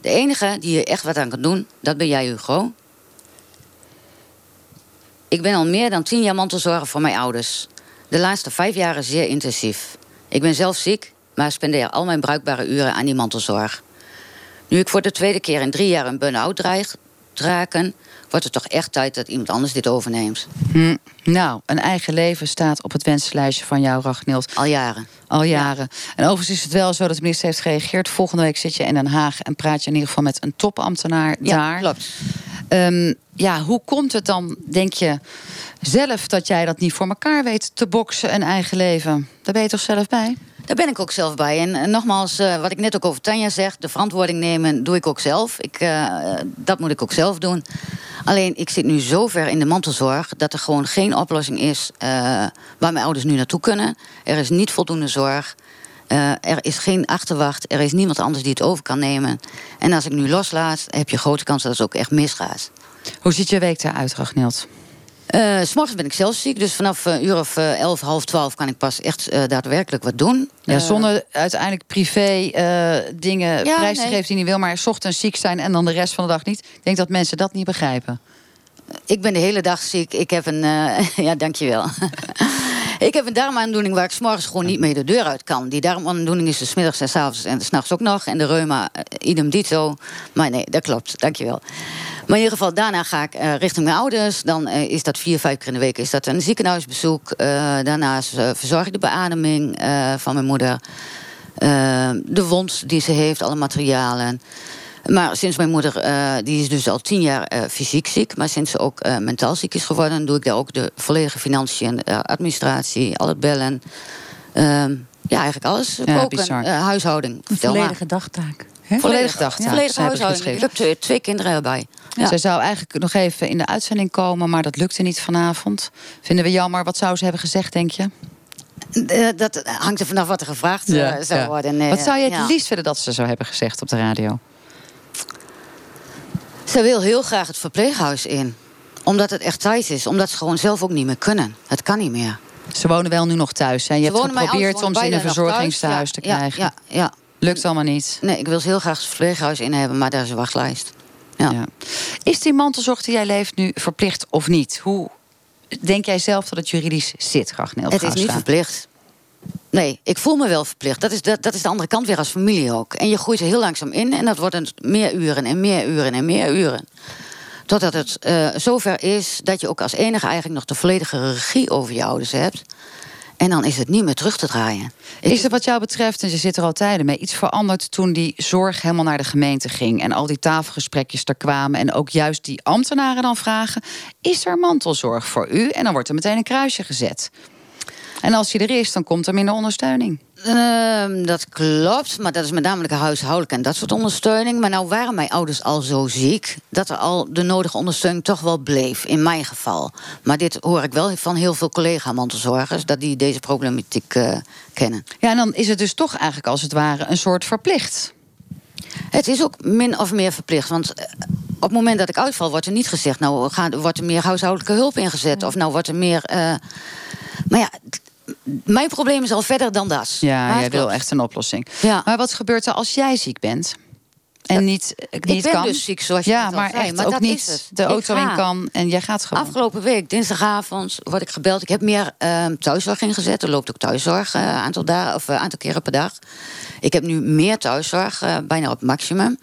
F: De enige die hier echt wat aan kan doen, dat ben jij, Hugo. Ik ben al meer dan tien jaar mantelzorger voor mijn ouders. De laatste vijf jaren zeer intensief. Ik ben zelf ziek, maar spendeer al mijn bruikbare uren aan die mantelzorg. Nu ik voor de tweede keer in drie jaar een burn-out dreig te raken, wordt het toch echt tijd dat iemand anders dit overneemt.
B: Hm, nou, een eigen leven staat op het wenslijstje van jou, Ragnild.
F: Al jaren.
B: Al jaren. En overigens is het wel zo dat de minister heeft gereageerd. Volgende week zit je in Den Haag en praat je in ieder geval met een topambtenaar
F: Ja,
B: daar.
F: klopt.
B: Ehm, ja, hoe komt het dan, denk je, zelf dat jij dat niet voor elkaar weet te boksen, een eigen leven? Daar ben je toch zelf bij?
F: Daar ben ik ook zelf bij. En nogmaals, eh, wat ik net ook over Tanja zeg, de verantwoording nemen doe ik ook zelf. Ik, eh, dat moet ik ook zelf doen. Alleen, ik zit nu zo ver in de mantelzorg dat er gewoon geen oplossing is eh, waar mijn ouders nu naartoe kunnen. Er is niet voldoende zorg. Eh, er is geen achterwacht. Er is niemand anders die het over kan nemen. En als ik nu loslaat, heb je grote kans dat het ook echt misgaat.
B: Hoe ziet je week eruit, Ragnild?
F: Eh, S S'morgens ben ik zelf ziek, dus vanaf een uur of eh, elf, half twaalf kan ik pas echt eh, daadwerkelijk wat doen.
B: Ja,
F: Eh,
B: zonder uiteindelijk privé eh, dingen
F: Ja,
B: prijs te
F: nee.
B: geven die niet wil, maar 's ochtends ziek zijn en dan de rest van de dag niet. Ik denk dat mensen dat niet begrijpen.
F: Ik ben de hele dag ziek. Ik heb een. eh, ja, dankjewel. ik heb een darmaandoening waar ik s'morgens gewoon niet mee de deur uit kan. Die darmaandoening is dus 's middags en 's avonds en s'nachts ook nog. En de reuma, eh, idem dito. Maar nee, dat klopt. Dankjewel. Maar in ieder geval, daarna ga ik eh, richting mijn ouders. Dan eh, is dat vier, vijf keer in de week is dat een ziekenhuisbezoek. Eh, daarnaast verzorg ik de beademing van mijn moeder. De wond die ze heeft, alle materialen. Maar sinds mijn moeder, die is dus al tien jaar fysiek ziek, maar sinds ze ook mentaal ziek is geworden, doe ik daar ook de volledige financiën, administratie, al het bellen. Ehm, ja, eigenlijk alles.
B: Ja,
F: Koken,
B: bizar.
F: eh, huishouding.
H: Een
F: Vertel maar.
H: volledige dagtaak. Hè?
B: Volledige dag.
F: Volledige huishouding. Ik heb twee, twee kinderen erbij. Ja.
B: Zij zou eigenlijk nog even in de uitzending komen, maar dat lukte niet vanavond. Vinden we jammer. Wat zou ze hebben gezegd, denk je?
F: Dat hangt er vanaf wat er gevraagd eh, zou
B: Ja.
F: worden.
B: Wat zou je het liefst willen dat ze zou hebben gezegd op de radio?
F: Ze wil heel graag het verpleeghuis in. Omdat het echt tijd is. Omdat ze gewoon zelf ook niet meer kunnen. Het kan niet meer.
B: Ze wonen wel nu nog thuis. Hè? Je
F: Ze
B: hebt geprobeerd om ze in een verzorgingstehuis te
F: thuis.
B: Krijgen.
F: Ja, ja.
B: Lukt allemaal niet.
F: Nee, ik wil ze heel graag het verpleeghuis in hebben, maar daar is een wachtlijst. Ja.
B: Ja. Is die mantelzorg die jij leeft nu verplicht of niet? Hoe denk jij zelf dat het juridisch zit, Ragnild
F: Het is niet verplicht. Nee, ik voel me wel verplicht. Dat is, dat, dat is de andere kant weer als familie ook. En je groeit er heel langzaam in en dat wordt een meer uren en meer uren en meer uren. Totdat het eh, zover is dat je ook als enige eigenlijk nog de volledige regie over je ouders hebt. En dan is het niet meer terug te draaien.
B: Is er wat jou betreft, en ze zit er al tijden mee, iets veranderd toen die zorg helemaal naar de gemeente ging en al die tafelgesprekjes er kwamen en ook juist die ambtenaren dan vragen: is er mantelzorg voor u? En dan wordt er meteen een kruisje gezet. En als die er is, dan komt er minder ondersteuning.
F: Ehm, dat klopt, maar dat is met name de huishoudelijke en dat soort ondersteuning. Maar nou waren mijn ouders al zo ziek dat er al de nodige ondersteuning toch wel bleef, in mijn geval. Maar dit hoor ik wel van heel veel collega-mantelzorgers, dat die deze problematiek eh, kennen.
B: Ja, en dan is het dus toch eigenlijk als het ware een soort verplicht.
F: Het is ook min of meer verplicht, want eh, op het moment dat ik uitval, wordt er niet gezegd, nou gaat, wordt er meer huishoudelijke hulp ingezet, of nou wordt er meer. eh, maar ja, mijn probleem is al verder dan dat.
B: Ja,
F: Maar
B: jij wil echt een oplossing.
F: Ja.
B: Maar wat gebeurt er als jij ziek bent? En niet, eh, niet
F: ben
B: kan?
F: dus ziek, zoals je
B: ja, maar
F: zei,
B: echt
F: maar
B: ook
F: dat
B: niet
F: is het.
B: de
F: Ik
B: auto in kan en jij gaat gewoon.
F: Afgelopen week, dinsdagavond, word ik gebeld. Ik heb meer ehm, thuiszorg ingezet. Er loopt ook thuiszorg een aantal, dagen, of, eh, aantal keren per dag. Ik heb nu meer thuiszorg, eh, bijna op maximum.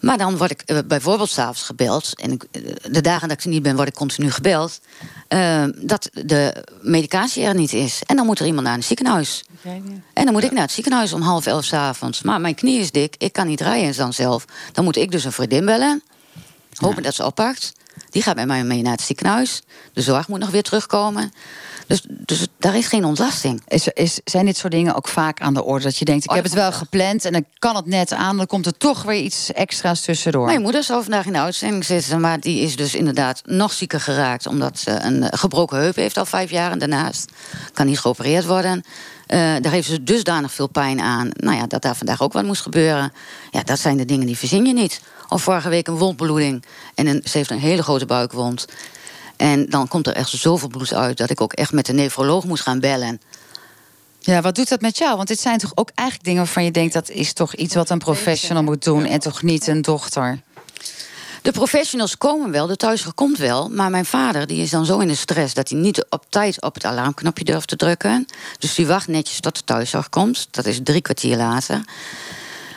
F: Maar dan word ik eh, bijvoorbeeld s'avonds gebeld. En ik, eh, de dagen dat ik er niet ben, word ik continu gebeld. ehm, dat de medicatie er niet is. En dan moet er iemand naar een ziekenhuis. En dan moet ik naar het ziekenhuis om half elf 's avonds. Maar mijn knie is dik, ik kan niet rijden dan zelf. Dan moet ik dus een vriendin bellen. Hopen dat ze oppakt. Die gaat met mij mee naar het ziekenhuis. De zorg moet nog weer terugkomen. Dus, dus daar is geen ontlasting.
B: Is, is, zijn dit soort dingen ook vaak aan de orde? Dat je denkt, ik
F: Oh,
B: heb het wel gepland en dan kan het net aan. Dan komt er toch weer iets extra's tussendoor.
F: Mijn moeder zou vandaag in de uitzending zitten. Maar die is dus inderdaad nog zieker geraakt. Omdat ze een gebroken heup heeft al vijf jaar. En daarnaast kan niet geopereerd worden. Eh, daar heeft ze dusdanig veel pijn aan. Nou ja, dat daar vandaag ook wat moest gebeuren. Ja, dat zijn de dingen die verzin je niet. Of vorige week een wondbloeding. En een, ze heeft een hele grote buikwond. En dan komt er echt zoveel bloed uit... dat ik ook echt met de nefroloog moest gaan bellen.
B: Ja, wat doet dat met jou? Want dit zijn toch ook eigenlijk dingen waarvan je denkt... dat is toch iets wat een professional moet doen... en toch niet een dochter?
F: De professionals komen wel, de thuiszorg komt wel. Maar mijn vader die is dan zo in de stress dat hij niet op tijd op het alarmknopje durft te drukken. Dus die wacht netjes tot de thuiszorg komt. Dat is drie kwartier later.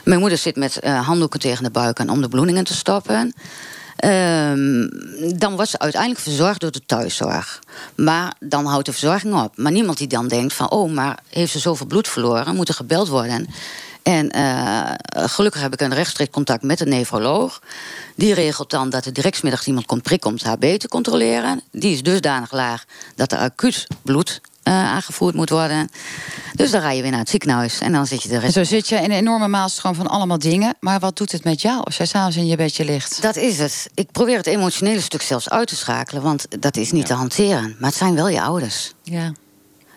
F: Mijn moeder zit met eh, handdoeken tegen de buik aan om de bloedingen te stoppen. Ehm, dan wordt ze uiteindelijk verzorgd door de thuiszorg. Maar dan houdt de verzorging op. Maar niemand die dan denkt van... oh, maar heeft ze zoveel bloed verloren? Moet er gebeld worden? En eh, gelukkig heb ik een rechtstreeks contact met een nefroloog. Die regelt dan dat er directsmiddag iemand komt prikken om het HB te controleren. Die is dusdanig laag dat er acuut bloed eh, aangevoerd moet worden. Dus dan ga je weer naar het ziekenhuis en dan zit je
B: En zo zit je in een enorme maalstroom van allemaal dingen. Maar wat doet het met jou als jij s'avonds in je bedje ligt?
F: Dat is het. Ik probeer het emotionele stuk zelfs uit te schakelen, want dat is niet te hanteren. Maar het zijn wel je ouders.
H: Ja.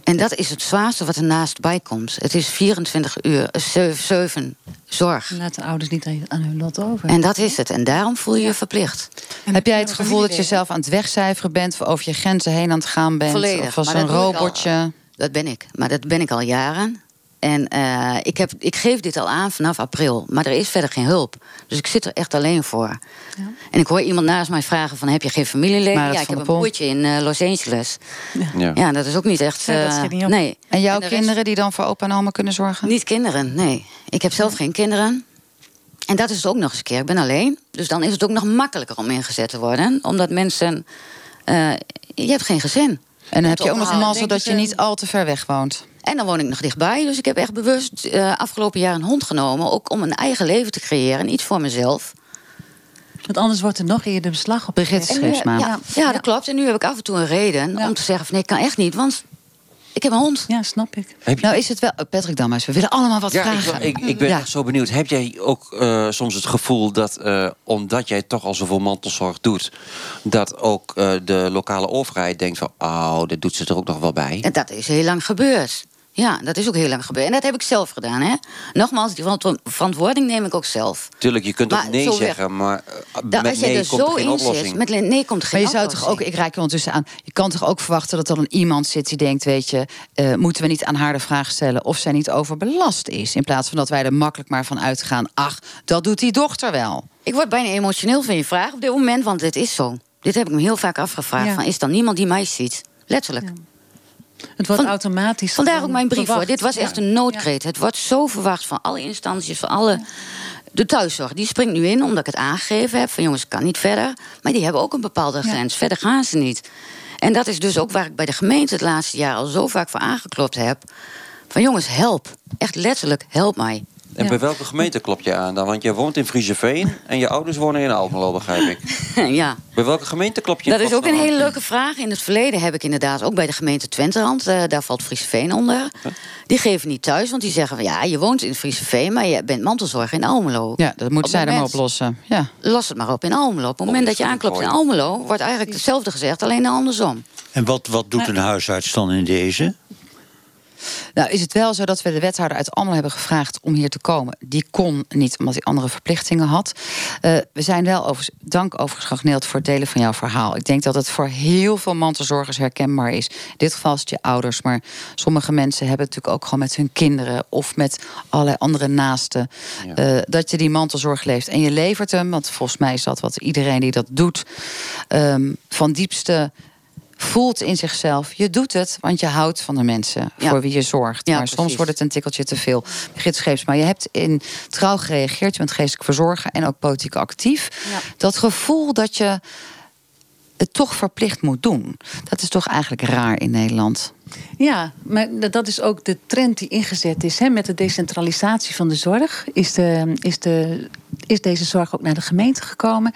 F: En dat is het zwaarste wat ernaast bij komt. Het is 24 uur, 7 zorg.
H: Laat de ouders niet aan hun lot over.
F: En dat is het. En daarom voel je je verplicht.
B: Heb jij het gevoel dat je zelf aan het wegcijferen bent... of over je grenzen heen aan het gaan bent?
F: Volledig.
B: Of als
F: Maar
B: een robotje?
F: Dat ben ik. Maar dat ben ik al jaren. En eh, ik, heb, ik geef dit al aan vanaf april. Maar er is verder geen hulp. Dus ik zit er echt alleen voor. En ik hoor iemand naast mij vragen van... heb je geen familieleden? Ja, ik heb een broertje in eh, Los Angeles.
E: Ja.
F: Ja, dat is ook niet echt...
D: Nee, dat
F: eh,
D: schiet niet op.
F: nee.
B: En jouw
F: rest-
B: kinderen die dan voor opa en oma kunnen zorgen?
F: Niet kinderen, nee. Ik heb zelf geen kinderen. En dat is het ook nog eens een keer. Ik ben alleen. Dus dan is het ook nog makkelijker om ingezet te worden. Omdat mensen... eh, je hebt geen gezin.
B: En dan heb je ook nog een mazzel dat je niet al te ver weg woont.
F: En dan woon ik nog dichtbij. Dus ik heb echt bewust eh, afgelopen jaar een hond genomen. Ook om een eigen leven te creëren. En iets voor mezelf.
H: Want anders wordt er nog eerder beslag op
B: Brigitte
H: gelegd.
B: Schreefsma.
F: Ja, ja, dat klopt. En nu heb ik af en toe een reden
H: Ja.
F: om te zeggen: van, nee, ik kan echt niet. Want ik heb een hond.
H: Ja, snap ik.
E: Heb je-
B: Nou is het wel... oh, Patrick Damhuis, we willen allemaal wat
E: Ja, ik,
B: vragen.
E: ik, ik ben
B: Ja.
E: echt zo benieuwd. Heb jij ook eh, soms het gevoel dat, eh, omdat jij toch al zoveel mantelzorg doet, dat ook eh, de lokale overheid denkt van, oh, dat doet ze er ook nog wel bij?
F: En dat is heel lang gebeurd. Ja, dat is ook heel lang gebeurd. En dat heb ik zelf gedaan. Hè? Nogmaals, die verant- verantwoording neem ik ook zelf.
E: Tuurlijk, je kunt
F: Maar
E: ook nee zeggen, maar eh,
F: Dat
E: met
F: als jij
E: nee
F: er
E: komt
F: zo
E: geen
F: in
E: oplossing.
F: zit, met nee komt er
B: Maar
F: geen
B: je zou toch ook, ik raak je ondertussen aan, je kan toch ook verwachten dat er dan iemand zit die denkt, weet je, eh, moeten we niet aan haar de vraag stellen of zij niet overbelast is? In plaats van dat wij er makkelijk maar van uitgaan, ach, dat doet die dochter wel.
F: Ik word bijna emotioneel van je vraag op dit moment, want het is zo. Dit heb ik me heel vaak afgevraagd.
H: Ja.
F: Van, is dan niemand die mij ziet? Letterlijk.
H: Het wordt
F: Van-
H: automatisch.
F: Vandaar ook mijn brief hoor.
H: verwacht.
F: Dit was echt een noodkreet. Het wordt zo verwacht van alle instanties, van alle. De thuiszorg, die springt nu in omdat ik het aangegeven heb. Van jongens, ik kan niet verder. Maar die hebben ook een bepaalde grens. Verder gaan ze niet. En dat is dus ook waar ik bij de gemeente het laatste jaar al zo vaak voor aangeklopt heb. Van jongens, help. Echt letterlijk, help mij.
E: En
H: Ja.
E: bij welke gemeente klop je aan dan? Want je woont in Frieseveen en je ouders wonen in Almelo, begrijp ik.
F: ja.
E: Bij welke gemeente klop je in
F: Dat is ook een hele leuke vraag. In het verleden heb ik inderdaad ook bij de gemeente Twenterand... eh, daar valt Frieseveen onder. Die geven niet thuis, want die zeggen van... ja, je woont in Frieseveen, maar je bent mantelzorger in Almelo.
B: Ja, dat moeten zij dan maar oplossen. Ja.
F: Los het maar op in Almelo. Op het moment dat je aanklopt in Almelo... wordt eigenlijk hetzelfde gezegd, alleen andersom.
G: En wat, wat doet een huisarts dan in deze?
B: Nou, is het wel zo dat we de wethouder uit Almelo hebben gevraagd om hier te komen. Die kon niet, omdat hij andere verplichtingen had. Eh, we zijn wel over, dank overigens voor het delen van jouw verhaal. Ik denk dat het voor heel veel mantelzorgers herkenbaar is. In dit geval is het je ouders, maar sommige mensen hebben het natuurlijk ook gewoon met hun kinderen of met allerlei andere naasten. eh, dat je die mantelzorg leeft. En je levert hem, want volgens mij is dat wat iedereen die dat doet, ehm, van diepste voelt in zichzelf. Je doet het, want je houdt van de mensen
F: Ja.
B: voor wie je zorgt.
F: Ja,
B: maar soms wordt het een tikkeltje te veel. Scheeps, maar je hebt in trouw gereageerd. Je bent geestelijk verzorger en ook politiek actief.
F: Ja.
B: Dat gevoel dat je het toch verplicht moet doen. Dat is toch eigenlijk raar in Nederland.
H: Ja, maar dat is ook de trend die ingezet is. Hè. Met de decentralisatie van de zorg is, de, is, de, is deze zorg ook naar de gemeente gekomen.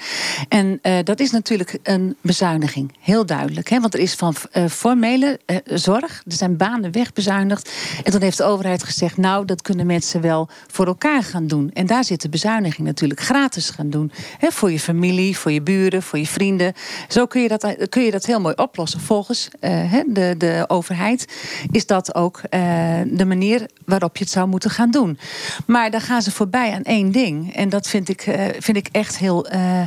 H: En eh, dat is natuurlijk een bezuiniging, heel duidelijk. Hè. Want er is van eh, formele eh, zorg, er zijn banen wegbezuinigd. En toen heeft de overheid gezegd, nou, dat kunnen mensen wel voor elkaar gaan doen. En daar zit de bezuiniging natuurlijk gratis gaan doen. Hè, voor je familie, voor je buren, voor je vrienden. Zo kun je dat, kun je dat heel mooi oplossen. Volgens de, de overheid is dat ook eh, de manier waarop je het zou moeten gaan doen. Maar daar gaan ze voorbij aan één ding. En dat vind ik, eh, vind ik echt heel eh,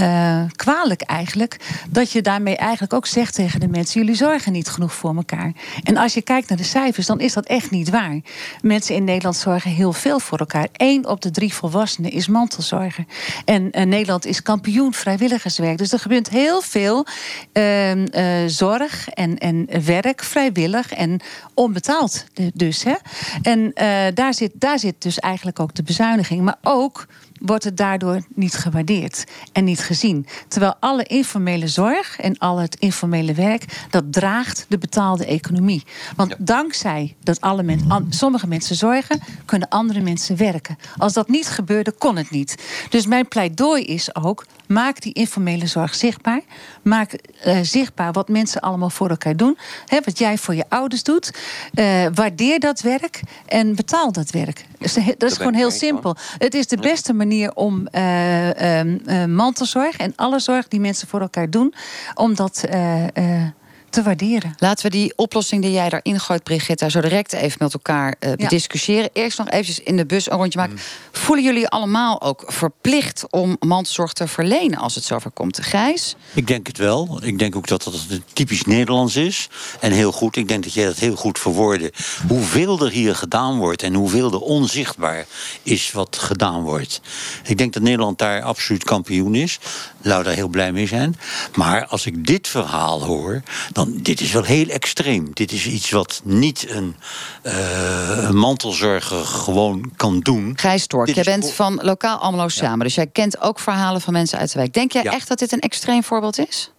H: eh, kwalijk eigenlijk. Dat je daarmee eigenlijk ook zegt tegen de mensen... jullie zorgen niet genoeg voor elkaar. En als je kijkt naar de cijfers, dan is dat echt niet waar. Mensen in Nederland zorgen heel veel voor elkaar. Eén op de drie volwassenen is mantelzorger. En eh, Nederland is kampioen vrijwilligerswerk. Dus er gebeurt heel veel ehm, eh, zorg en, en werk vrijwillig en onbetaald dus. Hè? En daar, zit, daar zit dus eigenlijk ook de bezuiniging. Maar ook wordt het daardoor niet gewaardeerd en niet gezien. Terwijl alle informele zorg en al het informele werk... dat draagt de betaalde economie. Want dankzij dat alle men, sommige mensen zorgen... kunnen andere mensen werken. Als dat niet gebeurde, kon het niet. Dus mijn pleidooi is ook... maak die informele zorg zichtbaar. Maak eh, zichtbaar wat mensen allemaal voor elkaar doen. Hè, wat jij voor je ouders doet. Eh, waardeer dat werk en betaal dat werk. Dus dat is gewoon heel simpel. Het is de beste manier om eh, mantelzorg en alle zorg die mensen voor elkaar doen, om dat te waarderen.
B: Laten we die oplossing die jij daarin gooit, Brigitte, zo direct even met elkaar eh bediscussiëren. Eerst nog eventjes in de bus een rondje maken. Voelen jullie allemaal ook verplicht om mantelzorg te verlenen als het zover komt? Gijs?
G: Ik denk het wel. Ik denk ook dat dat typisch Nederlands is. En heel goed. Ik denk dat jij dat heel goed verwoordde. Hoeveel er hier gedaan wordt en hoeveel er onzichtbaar is wat gedaan wordt. Ik denk dat Nederland daar absoluut kampioen is. Laten we daar heel blij mee zijn. Maar als ik dit verhaal hoor, dan dit is wel heel extreem. Dit is iets wat niet een, eh, een mantelzorger gewoon kan doen.
B: Gijs Stork,
G: Dit
B: jij bent van Lokaal Almelo Samen. Dus jij kent ook verhalen van mensen uit de wijk. Denk jij
G: Ja.
B: echt dat dit een extreem voorbeeld is?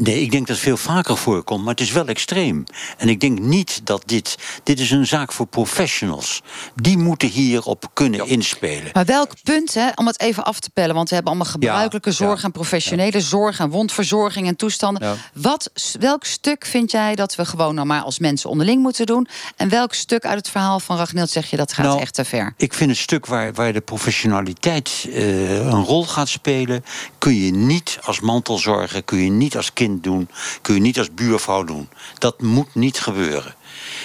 G: Nee, ik denk dat het veel vaker voorkomt, maar het is wel extreem. En ik denk niet dat dit. Dit is een zaak voor professionals. Die moeten hierop kunnen inspelen.
B: Maar welk punt, hè, om het even af te pellen... want we hebben allemaal gebruikelijke
G: Ja,
B: zorg
G: ja.
B: en professionele zorg... en wondverzorging en toestanden.
G: Ja.
B: Wat, welk stuk vind jij dat we gewoon nou maar als mensen onderling moeten doen? En welk stuk uit het verhaal van Ragnild zeg je dat gaat
G: Nou,
B: echt te ver?
G: Ik vind het stuk waar, waar de professionaliteit eh, een rol gaat spelen, kun je niet als mantelzorger, kun je niet als kind doen, kun je niet als buurvrouw doen. Dat moet niet gebeuren.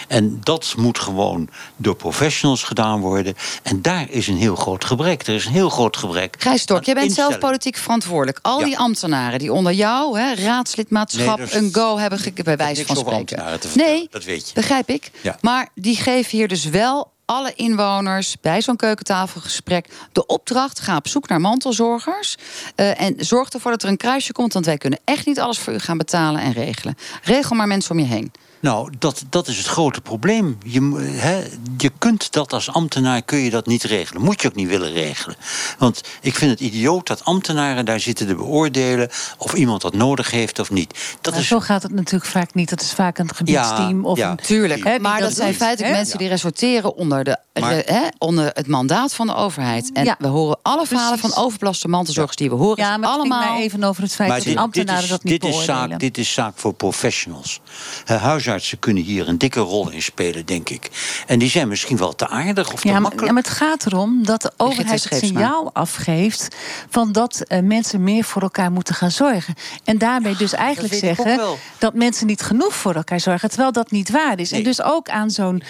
G: En dat moet gewoon door professionals gedaan worden. En daar is een heel groot gebrek. Er is een heel groot gebrek. Aan
B: jij bent zelf politiek verantwoordelijk. Al
G: Ja.
B: die ambtenaren die onder jou, hè, raadslidmaatschap,
G: Nee,
B: een go hebben bij wijze van spreken. nee,
G: dat weet je.
B: begrijp ik.
G: Ja.
B: Maar die geven hier dus wel alle inwoners bij zo'n keukentafelgesprek de opdracht: ga op zoek naar mantelzorgers. eh, en zorg ervoor dat er een kruisje komt, want wij kunnen echt niet alles voor u gaan betalen en regelen. Regel maar mensen om je heen.
G: Nou, dat, dat is het grote probleem. Je, je kunt dat als ambtenaar kun je dat niet regelen. Moet je ook niet willen regelen. Want ik vind het idioot dat ambtenaren daar zitten te beoordelen of iemand dat nodig heeft of niet. Dat
H: Maar
G: is
H: zo gaat het natuurlijk vaak niet. Dat is vaak een gebiedsteam. of
G: ja.
H: een,
B: Tuurlijk, maar dat,
H: dat
B: zijn feitelijk mensen die resorteren onder, de,
G: Maar-
B: onder het mandaat van de overheid. En
H: Ja,
B: we horen alle verhalen
H: precies.
B: van overbelaste mantelzorgers die we horen.
H: Ja, maar het ging
B: allemaal
H: mij even over het feit
G: Maar
H: dat
G: dit, dit
H: ambtenaren
G: is,
H: dat niet
G: dit, is
H: beoordelen.
G: zaak, dit is zaak voor professionals. Eh, huisartsen kunnen hier een dikke rol in spelen, denk ik. En die zijn misschien wel te aardig of te
H: Ja maar,
G: makkelijk.
H: ja, maar het gaat erom dat de overheid het signaal afgeeft... van dat eh, mensen meer voor elkaar moeten gaan zorgen. En daarmee dus eigenlijk zeggen... dat mensen niet genoeg voor elkaar zorgen, terwijl dat niet waar is.
G: Nee.
H: En dus ook aan zo'n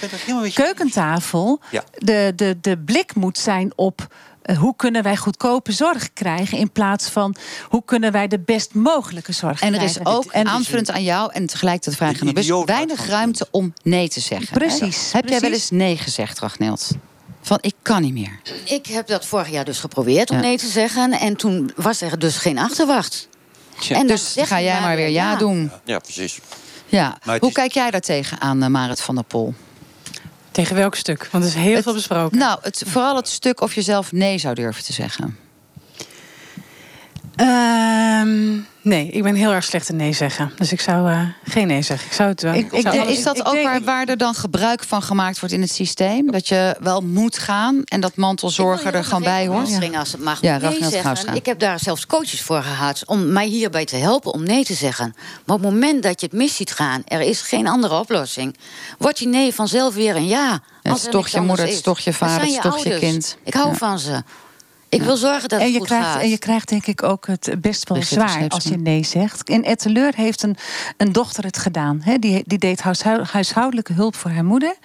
H: keukentafel...
G: Ja.
H: De, de, de blik moet zijn op... eh, hoe kunnen wij goedkope zorg krijgen... in plaats van hoe kunnen wij de best mogelijke zorg
B: En er
H: krijgen.
B: is ook,
H: En-
B: aanvullend aan jou en tegelijkertijd vraag aan de bus, weinig ruimte om nee te zeggen.
H: Precies,
B: Heb jij wel eens nee gezegd, Ragnhild? Van ik kan niet meer.
F: Ik heb dat vorig jaar dus geprobeerd om
B: Ja.
F: nee te zeggen. En toen was er dus geen achterwacht. En
B: Dus ga jij maar weer ja doen.
E: Ja, precies.
B: Ja. Hoe
G: is-
B: kijk jij daar tegen aan, eh, Marit van der Pol?
D: Tegen welk stuk? Want er is heel
B: Het-
D: veel besproken.
B: Nou, het, vooral het stuk of je zelf nee zou durven te zeggen.
D: Ehm, nee, ik ben heel erg slecht in nee zeggen. Dus ik zou eh, geen nee zeggen. Ik zou het wel.
H: Ik- ik
D: zou
H: denk-
D: alles-
B: is dat
H: ik
B: ook
H: denk-
B: waar, waar er dan gebruik van gemaakt wordt in het systeem? Dat je wel moet gaan en dat mantelzorger er gewoon bij hoort?
F: Ja. Als het mag
B: Ja,
F: nee zeggen. Ik heb daar zelfs coaches voor gehad om mij hierbij te helpen om nee te zeggen. Maar op het moment dat je het mis ziet gaan, er is geen andere oplossing, wordt die nee vanzelf weer een ja.
B: is
F: Als er
B: toch je moeder, het is toch je
F: Het
B: vader, het is toch je kind.
F: Ik hou
B: Ja.
F: van ze. Ik wil zorgen dat
H: en
F: het
H: je
F: goed
H: krijgt,
F: gaat.
H: En je krijgt denk ik ook het best wel zwaar als je nee zegt. In Etteleur heeft een, een dochter het gedaan. Hè. Die, die deed huishou- huishoudelijke hulp voor haar moeder.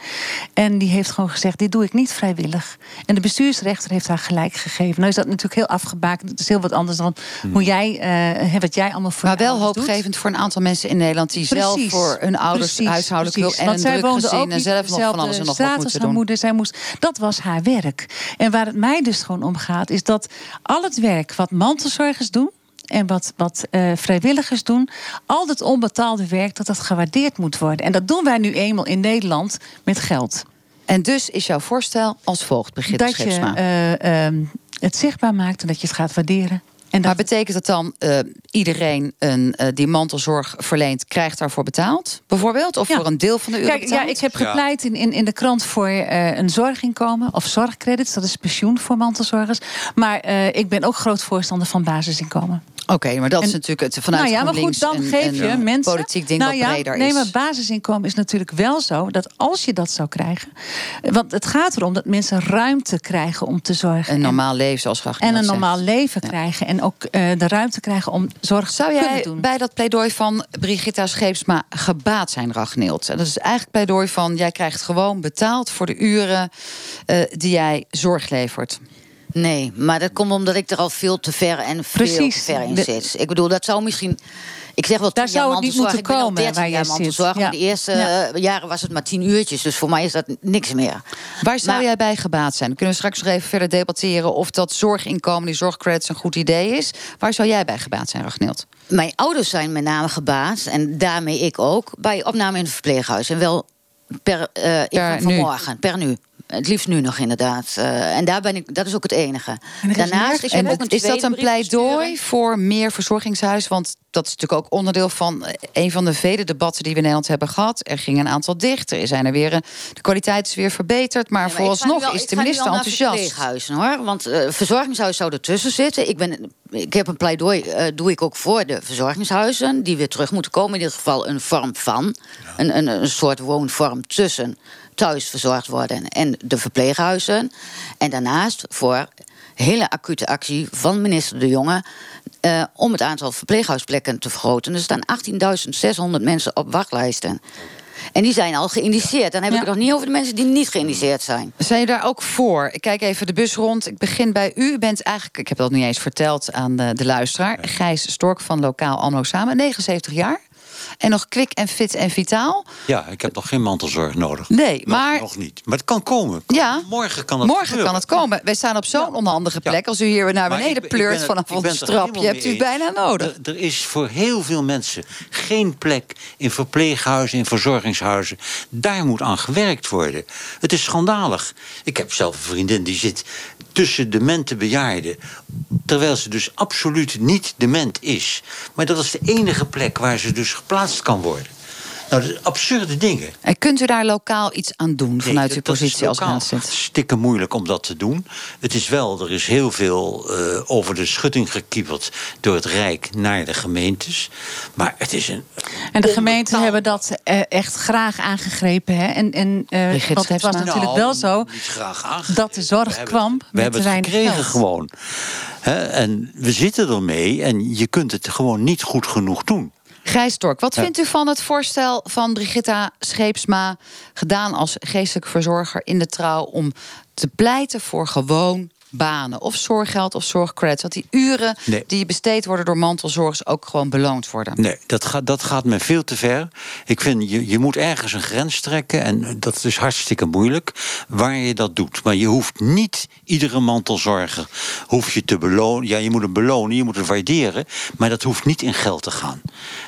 H: En die heeft gewoon gezegd, dit doe ik niet vrijwillig. En de bestuursrechter heeft haar gelijk gegeven. Nou is dat natuurlijk heel afgebakend. Het is heel wat anders dan hoe jij, eh, wat jij allemaal voor
B: Maar
H: je
B: wel
H: doet.
B: hoopgevend voor een aantal mensen in Nederland die zelf voor hun ouders
H: precies,
B: huishoudelijk
H: precies.
B: hulp en
H: Want
B: een druk gezin en zelf nog van alles en nog wat moeten doen.
H: moeder. Zij moest, dat was haar werk. En waar het mij dus gewoon om gaat, is dat al het werk wat mantelzorgers doen. En wat, wat eh, vrijwilligers doen, al dat onbetaalde werk, dat dat gewaardeerd moet worden. En dat doen wij nu eenmaal in Nederland met geld.
B: En dus is jouw voorstel als volgt, Brigitte
H: dat je eh, ehm, het zichtbaar maakt en dat je het gaat waarderen. En
B: maar
H: dat,
B: betekent dat dan eh, iedereen een, eh, die mantelzorg verleent, krijgt daarvoor betaald? Bijvoorbeeld? Of
H: Ja.
B: voor een deel van de uren
H: Kijk, ja, ik heb gepleit in, in, in de krant voor eh, een zorginkomen of zorgcredits. Dat is pensioen voor mantelzorgers. Maar eh, ik ben ook groot voorstander van basisinkomen.
B: Oké, maar dat is natuurlijk het vanuit
H: nou ja, maar goed, dan
B: en-
H: geef je mensen.
B: politiek ding
H: nou
B: wat
H: ja,
B: breder
H: nee,
B: is.
H: maar basisinkomen is natuurlijk wel zo dat als je dat zou krijgen. Want het gaat erom dat mensen ruimte krijgen om te zorgen.
B: Een normaal leven, zoals graag
H: en een normaal leven krijgen. En ook eh, de ruimte krijgen om zorg
B: Zou
H: te
B: jij
H: doen.
B: bij dat pleidooi van Brigitta Scheepsma gebaat zijn, Ragnild? En dat is eigenlijk pleidooi van... jij krijgt gewoon betaald voor de uren eh, die jij zorg levert.
F: Nee, maar dat komt omdat ik er al veel te ver en veel te ver in zit. Ik bedoel, dat zou misschien... Ik zeg wel
H: Daar zou het niet moeten
F: Ik ben al
H: komen,
F: 13
H: waar
F: mantelzorg.
H: Ja.
F: Maar de eerste
H: Ja.
F: jaren was het maar tien uurtjes. Dus voor mij is dat niks meer.
B: Waar zou
F: Maar-
B: jij bij gebaat zijn? Kunnen we straks nog even verder debatteren... of dat zorginkomen, die zorgcredits, een goed idee is. Waar zou jij bij gebaat zijn, Ragnild?
F: Mijn ouders zijn met name gebaat, en daarmee ik ook, bij opname in het verpleeghuis. En wel per, eh
B: Per
F: ingang van
B: nu.
F: morgen, per nu. Het liefst nu nog inderdaad. Eh, en daar ben ik, dat is ook het enige.
H: is
F: Daarnaast,
B: En
F: ook een
B: is dat een pleidooi voor meer verzorgingshuis? Want dat is natuurlijk ook onderdeel van eh, een van de vele debatten die we in Nederland hebben gehad. Er ging een aantal dicht, er zijn er weer, een- de kwaliteit is weer verbeterd. Maar
F: Ja,
B: vooralsnog
F: wel-
B: is de minister enthousiast.
F: verpleeghuizen, hoor. Want eh verzorgingshuis zou ertussen zitten. Ik, ben, ik heb een pleidooi, eh, doe ik ook voor de verzorgingshuizen... die weer terug moeten komen. In ieder geval een vorm van. Een, een, een soort woonvorm tussen thuis verzorgd worden... en de verpleeghuizen. En daarnaast voor hele acute actie van minister De Jonge... eh, om het aantal verpleeghuisplekken te vergroten. Er staan 18.600 mensen op wachtlijsten. En die zijn al geïndiceerd. Dan heb ik
H: Ja.
F: het nog niet over de mensen die niet geïndiceerd zijn.
B: Zijn je daar ook voor? Ik kijk even de bus rond. Ik begin bij u. U bent eigenlijk, ik heb dat niet eens verteld aan de, de luisteraar... Gijs Stork van Lokaal Anno Samen, 79 jaar. En nog kwik en fit en vitaal.
G: Ja, ik heb nog geen mantelzorg nodig.
B: Nee,
G: Nog-
B: maar
G: Nog niet. Maar het kan komen.
B: Ja.
G: Morgen kan het
B: morgen
G: gebeuren.
B: kan het komen. Wij staan op zo'n onhandige plek. Als u hier naar beneden
G: ben-
B: pleurt vanaf ons
G: helemaal
B: hebt u bijna nodig.
G: Er, er is voor heel veel mensen geen plek in verpleeghuizen, in verzorgingshuizen. Daar moet aan gewerkt worden. Het is schandalig. Ik heb zelf een vriendin die zit tussen demente bejaarden. Terwijl ze dus absoluut niet dement is. Maar dat is de enige plek waar ze dus geplaatst kan worden. Nou, dat zijn absurde dingen.
B: En kunt u daar lokaal iets aan doen vanuit
G: Nee,
B: uw
G: is
B: positie als raadslid?
G: Stikken moeilijk om dat te doen. Het is wel, er is heel veel eh, over de schutting gekieperd door het Rijk naar de gemeentes. Maar het is een.
H: En de gemeenten hebben dat eh, echt graag aangegrepen. Hè? En, en, eh, want het was natuurlijk
G: Nou,
H: wel zo
G: niet graag aangegrepen.
H: dat de zorg
G: We hebben
H: kwam
G: het- We hebben het gekregen
H: geld.
G: gewoon. Hè, en we zitten ermee en je kunt het gewoon niet goed genoeg doen.
B: Gijs wat
G: Ja.
B: vindt u van het voorstel van Brigitta Scheepsma... gedaan als geestelijk verzorger in de trouw... om te pleiten voor gewoon banen? Of zorggeld of zorgcredits. Dat die uren
G: Nee.
B: die besteed worden door mantelzorgers... ook gewoon beloond worden.
G: Nee, dat gaat, dat gaat me veel te ver. Ik vind, je, je moet ergens een grens trekken. En dat is hartstikke moeilijk. Waar je dat doet. Maar je hoeft niet iedere mantelzorger hoef je te belonen. Ja, je moet hem belonen, je moet hem waarderen. Maar dat hoeft niet in geld te gaan.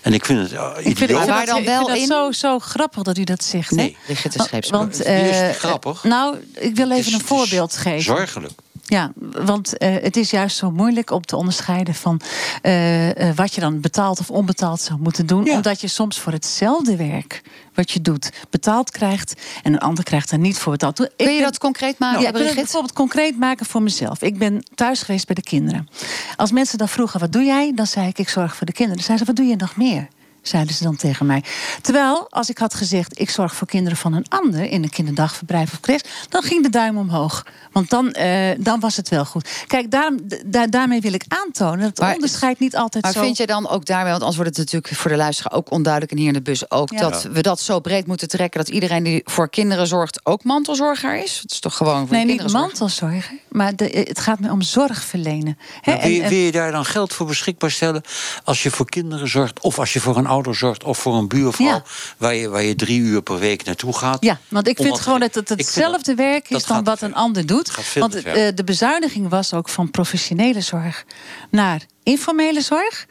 G: En ik vind het uh,
H: Ik vind, vind
B: Waar dan
H: ik vind
B: wel
H: dat
B: in?
H: zo, zo grappig dat u dat zegt. hè?
G: Nee.
H: Want-
B: Scheepsma.
H: Want,
G: het
H: eh,
G: grappig?
H: Nou, ik wil
G: Het
H: even
G: is-
H: een voorbeeld
G: het
H: geven.
G: Zorgelijk.
H: Ja, want eh, het is juist zo moeilijk om te onderscheiden van eh, eh, wat je dan betaald of onbetaald zou moeten doen.
G: Ja.
H: Omdat je soms voor hetzelfde werk wat je doet betaald krijgt en een ander krijgt er niet voor betaald. Ik
B: Kun je
H: ben-
B: dat concreet maken,
H: ja, ik het bijvoorbeeld concreet maken voor mezelf. Ik ben thuis geweest bij de kinderen. Als mensen dan vroegen, wat doe jij? Dan zei ik, ik zorg voor de kinderen. Dan zeiden ze, wat doe je nog meer? Zeiden ze dan tegen mij. Terwijl, als ik had gezegd, ik zorg voor kinderen van een ander... in een kinderdagverblijf of crash, dan ging de duim omhoog. Want dan, eh, dan was het wel goed. Kijk, daarom, da- daarmee wil ik aantonen... dat het
B: Maar-
H: onderscheid niet altijd
B: Maar
H: zo...
B: vind je dan ook daarmee, want anders wordt het natuurlijk voor de luisteraar ook onduidelijk en hier in de bus ook,
H: Ja.
B: dat we dat zo breed moeten trekken dat iedereen die voor kinderen zorgt ook mantelzorger is? Het is toch gewoon voor
H: Nee, niet
B: kinderen
H: mantelzorgen, maar de, het gaat me om zorg verlenen. Hè,
G: Ja, wil, je,
H: en- en-
G: wil je daar dan geld voor beschikbaar stellen? Als je voor kinderen zorgt, of als je voor een ouder zorgt, of voor een buurvrouw,
H: Ja.
G: waar, je, waar je drie uur per week naartoe gaat.
H: Ja, want ik vind gewoon dat het hetzelfde werk is dan wat een ander doet. Want eh, de bezuiniging was ook van professionele zorg naar informele zorg.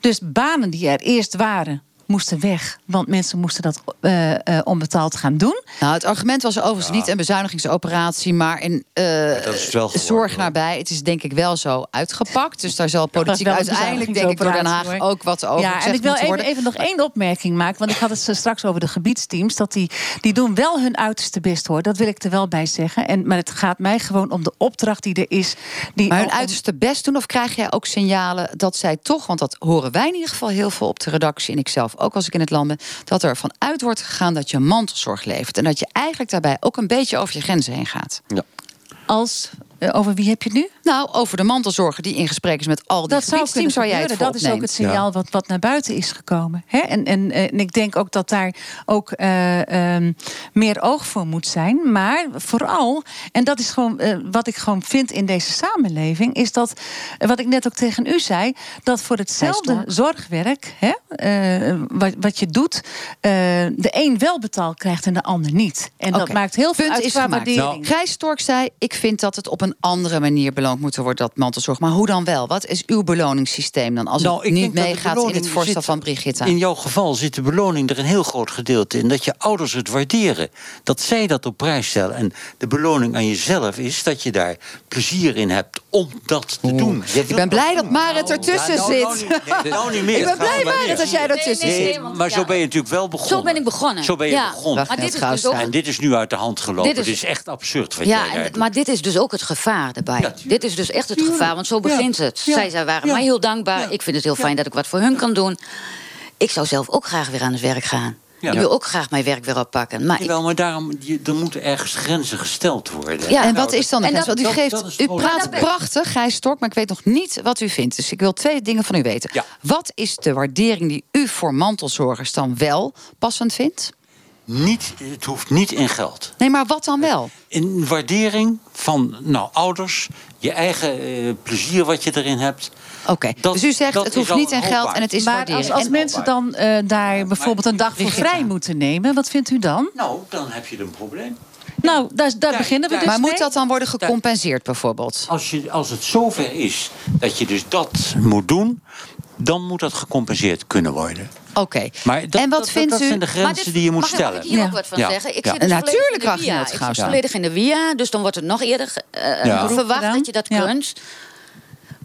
H: Dus banen die er eerst waren, moesten weg. Want mensen moesten dat eh, eh, onbetaald gaan doen.
B: Nou, het argument was overigens niet een bezuinigingsoperatie, maar een eh,
G: het wel geworden,
B: zorg
G: hoor.
B: nabij. Het is denk ik wel zo uitgepakt. Dus daar zal politiek uiteindelijk, denk ik, door Den Haag ook wat over
H: Ja, en ik wil even, even nog één opmerking maken. Want ik had het straks over de gebiedsteams. Dat die, die doen wel hun uiterste best hoor. Dat wil ik er wel bij zeggen. En, maar het gaat mij gewoon om de opdracht die er is. Die
B: Maar hun uiterste best doen? Of krijg jij ook signalen dat zij toch, want dat horen wij in ieder geval heel veel op de redactie en ik zelf ook als ik in het land ben, dat er vanuit wordt gegaan dat je mantelzorg levert. En dat je eigenlijk daarbij ook een beetje over je grenzen heen gaat.
H: als... eh, over wie heb je het nu?
B: Nou, over de mantelzorger die in gesprek is met al die
H: dat zou kunnen
B: gebiedsteams waar jij
H: Dat is ook het signaal wat, wat naar buiten is gekomen. Hè? En, en, eh, en ik denk ook dat daar ook eh, ehm, meer oog voor moet zijn. Maar vooral, en dat is gewoon eh, wat ik gewoon vind in deze samenleving, is dat, wat ik net ook tegen u zei, dat voor hetzelfde zorgwerk, hè, eh, wat, wat je doet, eh, de een wel betaald krijgt en de ander niet. En dat maakt heel veel
B: punt
H: uit
B: is
H: qua waardering.
B: Gijs Stork zei, ik vind dat het op een andere manier beloond moet worden, dat mantelzorg. Maar hoe dan wel? Wat is uw beloningssysteem dan? Als
G: Nou,
B: het
G: ik
B: niet meegaat in het voorstel
G: zit-
B: van Brigitta.
G: In jouw geval zit de beloning er een heel groot gedeelte in. Dat je ouders het waarderen. Dat zij dat op prijs stellen. En de beloning aan jezelf is dat je daar plezier in hebt om dat te doen. Je
B: Ik ben blij dat Marit ertussen
G: Ja, nou, nou
B: zit.
G: niet- nee, nou niet meer.
B: Ik ben blij,
G: maar
B: Marit, dat jij ertussen
F: Nee, nee,
B: zit.
G: Maar zo ben je natuurlijk wel begonnen.
F: Zo ben ik begonnen.
G: Zo ben je
F: Ja.
G: begonnen.
F: Maar dit is dus ook...
G: En dit is nu uit de hand gelopen.
F: Dit
G: Dit
F: is-
G: echt absurd wat
F: Ja,
G: jij
F: en, maar dit is dus ook het gevaar erbij.
G: Ja,
F: dit is dus echt het
G: Tuurlijk.
F: gevaar, want zo begint
G: Ja.
F: het.
G: Ja.
F: Zij, zij waren
G: Ja.
F: mij heel dankbaar.
G: Ja.
F: Ik vind het heel fijn dat ik wat voor hun kan doen. Ik zou zelf ook graag weer aan het werk gaan.
G: Ja.
F: Ik wil ook graag mijn werk weer oppakken. Maar ik,
G: Jawel, maar daarom, je, er moeten ergens grenzen gesteld worden.
F: Ja,
B: En
G: Nou,
B: wat is dan de
F: en
B: grens? Want u, geeft,
G: dat
B: u praat prachtig, Gijs Stork, maar ik weet nog niet wat u vindt. Dus ik wil twee dingen van u weten.
G: Ja.
B: Wat is de waardering die u voor mantelzorgers dan wel passend vindt?
G: Niet, het hoeft niet in geld.
B: Nee, maar wat dan wel?
G: In waardering van nou, ouders, je eigen eh, plezier wat je erin hebt.
B: Oké, dus u zegt
G: dat
B: het hoeft niet in geld en het is
H: maar
B: waarderen.
H: als, als
B: En-
H: mensen dan eh, daar bijvoorbeeld een dag voor vrij moeten nemen, wat vindt u dan?
G: Nou, dan heb je een probleem.
H: Nou, daar, daar beginnen we dus
B: maar moet dat dan worden gecompenseerd bijvoorbeeld?
G: Als, je, als het zover is dat je dus dat moet doen, dan moet dat gecompenseerd kunnen worden.
B: Oké.
G: Maar dat,
B: en wat
G: dat,
B: vindt
G: dat
B: u...
G: zijn de grenzen
F: dit-
G: die je moet
F: mag ik-
G: stellen.
F: Mag ik hier
H: Ja.
F: ook wat van
G: Ja.
F: zeggen? Ik
G: Ja.
F: zit dus
B: Natuurlijk,
F: volledig in de
B: Ragnar
F: via. Ik zit volledig in de via, dus dan wordt het nog eerder eh,
G: Ja.
F: verwacht dat je dat
H: Ja.
F: kunt.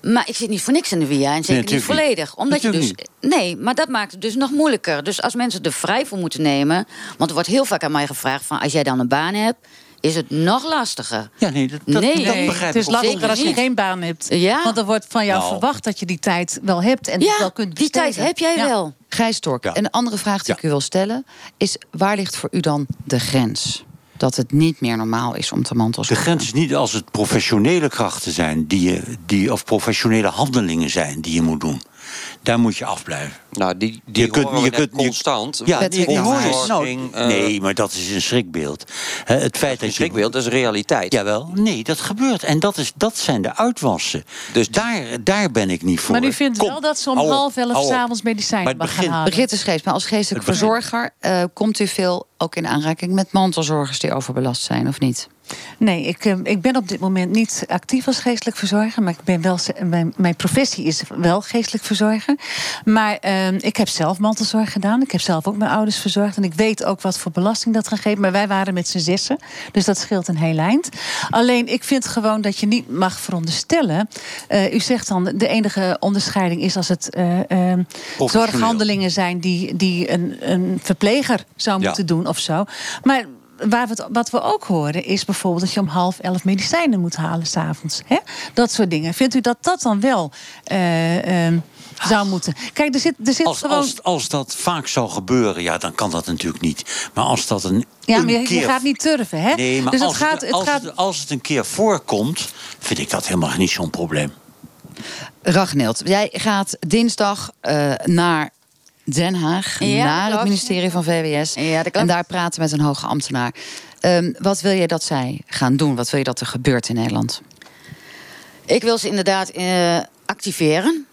F: Maar ik zit niet voor niks in de via en zeker niet volledig. Omdat je dus. Nee, maar dat maakt het dus nog moeilijker. Dus als mensen er vrij voor moeten nemen. Want er wordt heel vaak aan mij gevraagd: van als jij dan een baan hebt, is het nog lastiger.
G: Ja, nee, dat, dat,
F: Nee.
G: dat begrijp
H: het is
G: ik
H: lastiger als je
F: niet.
H: geen baan hebt.
F: Ja.
H: Want er wordt van jou
G: Nou.
H: verwacht dat je die tijd wel hebt en
F: Ja,
H: wel kunt
F: die tijd
H: besteden.
F: heb jij
H: Ja.
F: wel.
B: Gijs Stork,
G: Ja.
B: een andere vraag die
G: Ja.
B: ik u wil stellen... is waar ligt voor u dan de grens? Dat het niet meer normaal is om te
G: De
B: mantelzorgen.
G: grens is niet als het professionele krachten zijn die je, die, of professionele handelingen zijn die je moet doen. Daar moet je afblijven.
E: Nou, die, die
G: Je kunt- je
E: net
G: kunt- je-
E: constant.
G: Ja, die, die hoor je.
E: Verzorging,
G: Nou, nee, maar dat is een schrikbeeld. Hè, het feit dat je
E: schrikbeeld, dat is realiteit.
G: Jawel, nee, dat gebeurt. En dat, is, dat zijn de uitwassen.
E: Dus
G: daar, daar ben ik niet voor.
H: Maar u vindt
G: Kom,
H: wel dat ze om half elf s'avonds
G: Maar
H: medicijnen
G: het
H: mag gaan
G: begint-
H: halen.
B: Brigitte Schees, maar als geestelijk verzorger... eh, komt u veel ook in aanraking met mantelzorgers die overbelast zijn, of niet?
H: Nee, ik, eh, ik ben op dit moment niet actief als geestelijk verzorger. Maar ik ben wel, mijn, mijn professie is wel geestelijk verzorger. Maar eh, ik heb zelf mantelzorg gedaan. Ik heb zelf ook mijn ouders verzorgd. En ik weet ook wat voor belasting dat gaat geven. Maar wij waren met z'n zessen. Dus dat scheelt een heel eind. Alleen, ik vind gewoon dat je niet mag veronderstellen. eh, u zegt dan, de enige onderscheiding is als het eh, eh,
G: Professioneel.
H: zorghandelingen zijn... die, die een, een verpleger zou
G: Ja.
H: moeten doen of zo. Maar waar we het, wat we ook horen is bijvoorbeeld dat je om half elf medicijnen moet halen s'avonds. Dat soort dingen. Vindt u dat dat dan wel eh, eh, zou moeten? Kijk, er zit, er zit
G: Als,
H: gewoon.
G: als, als dat vaak zou gebeuren, ja, dan kan dat natuurlijk niet. Maar als dat een,
H: ja, maar je, je
G: keer...
H: gaat niet turven, hè?
G: Nee, maar
H: dus het
G: als,
H: gaat,
G: het,
H: het
G: als,
H: gaat,
G: het, als het een keer voorkomt, vind ik dat helemaal niet zo'n probleem.
B: Ragnild, jij gaat dinsdag eh, naar Den Haag,
F: Ja,
B: naar het ministerie van VWS.
F: Ja,
B: en daar praten met een hoge ambtenaar. Ehm, wat wil je dat zij gaan doen? Wat wil je dat er gebeurt in Nederland?
F: Ik wil ze inderdaad eh, activeren.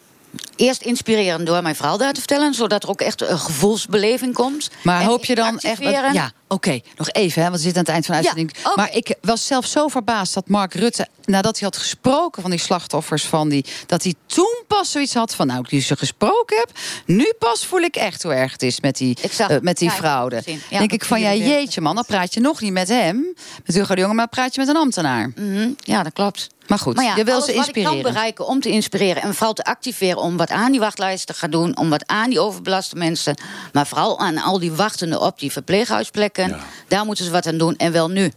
F: Eerst inspireren door mijn verhaal daar te vertellen, zodat er ook echt een gevoelsbeleving komt.
B: Maar
F: En
B: hoop je dan echt...
F: activeren.
B: Ja, oké, nog even, hè, want we zitten aan het eind van de
F: Ja,
B: uitzending. Maar ik was zelf zo verbaasd dat Mark Rutte, nadat hij had gesproken van die slachtoffers, van die, dat hij toen pas zoiets had van, nou, ik die ze gesproken heb, nu pas voel ik echt hoe erg het is met die,
F: zag-
B: eh, met die
F: ja,
B: fraude.
F: Ja,
B: denk ik van, ja,
F: 44.
B: jeetje man, dan praat je nog niet met hem, met Hugo de Jonge, maar praat je met een ambtenaar.
F: Mhm, ja, dat klopt.
B: Maar goed,
F: Maar ja,
B: je wil ze
F: wat ik
B: inspireren.
F: kan bereiken om te inspireren en vooral te activeren om wat aan die wachtlijsten te gaan doen, om wat aan die overbelaste mensen, maar vooral aan al die wachtenden op die verpleeghuisplekken. Daar moeten ze wat aan doen en wel nu.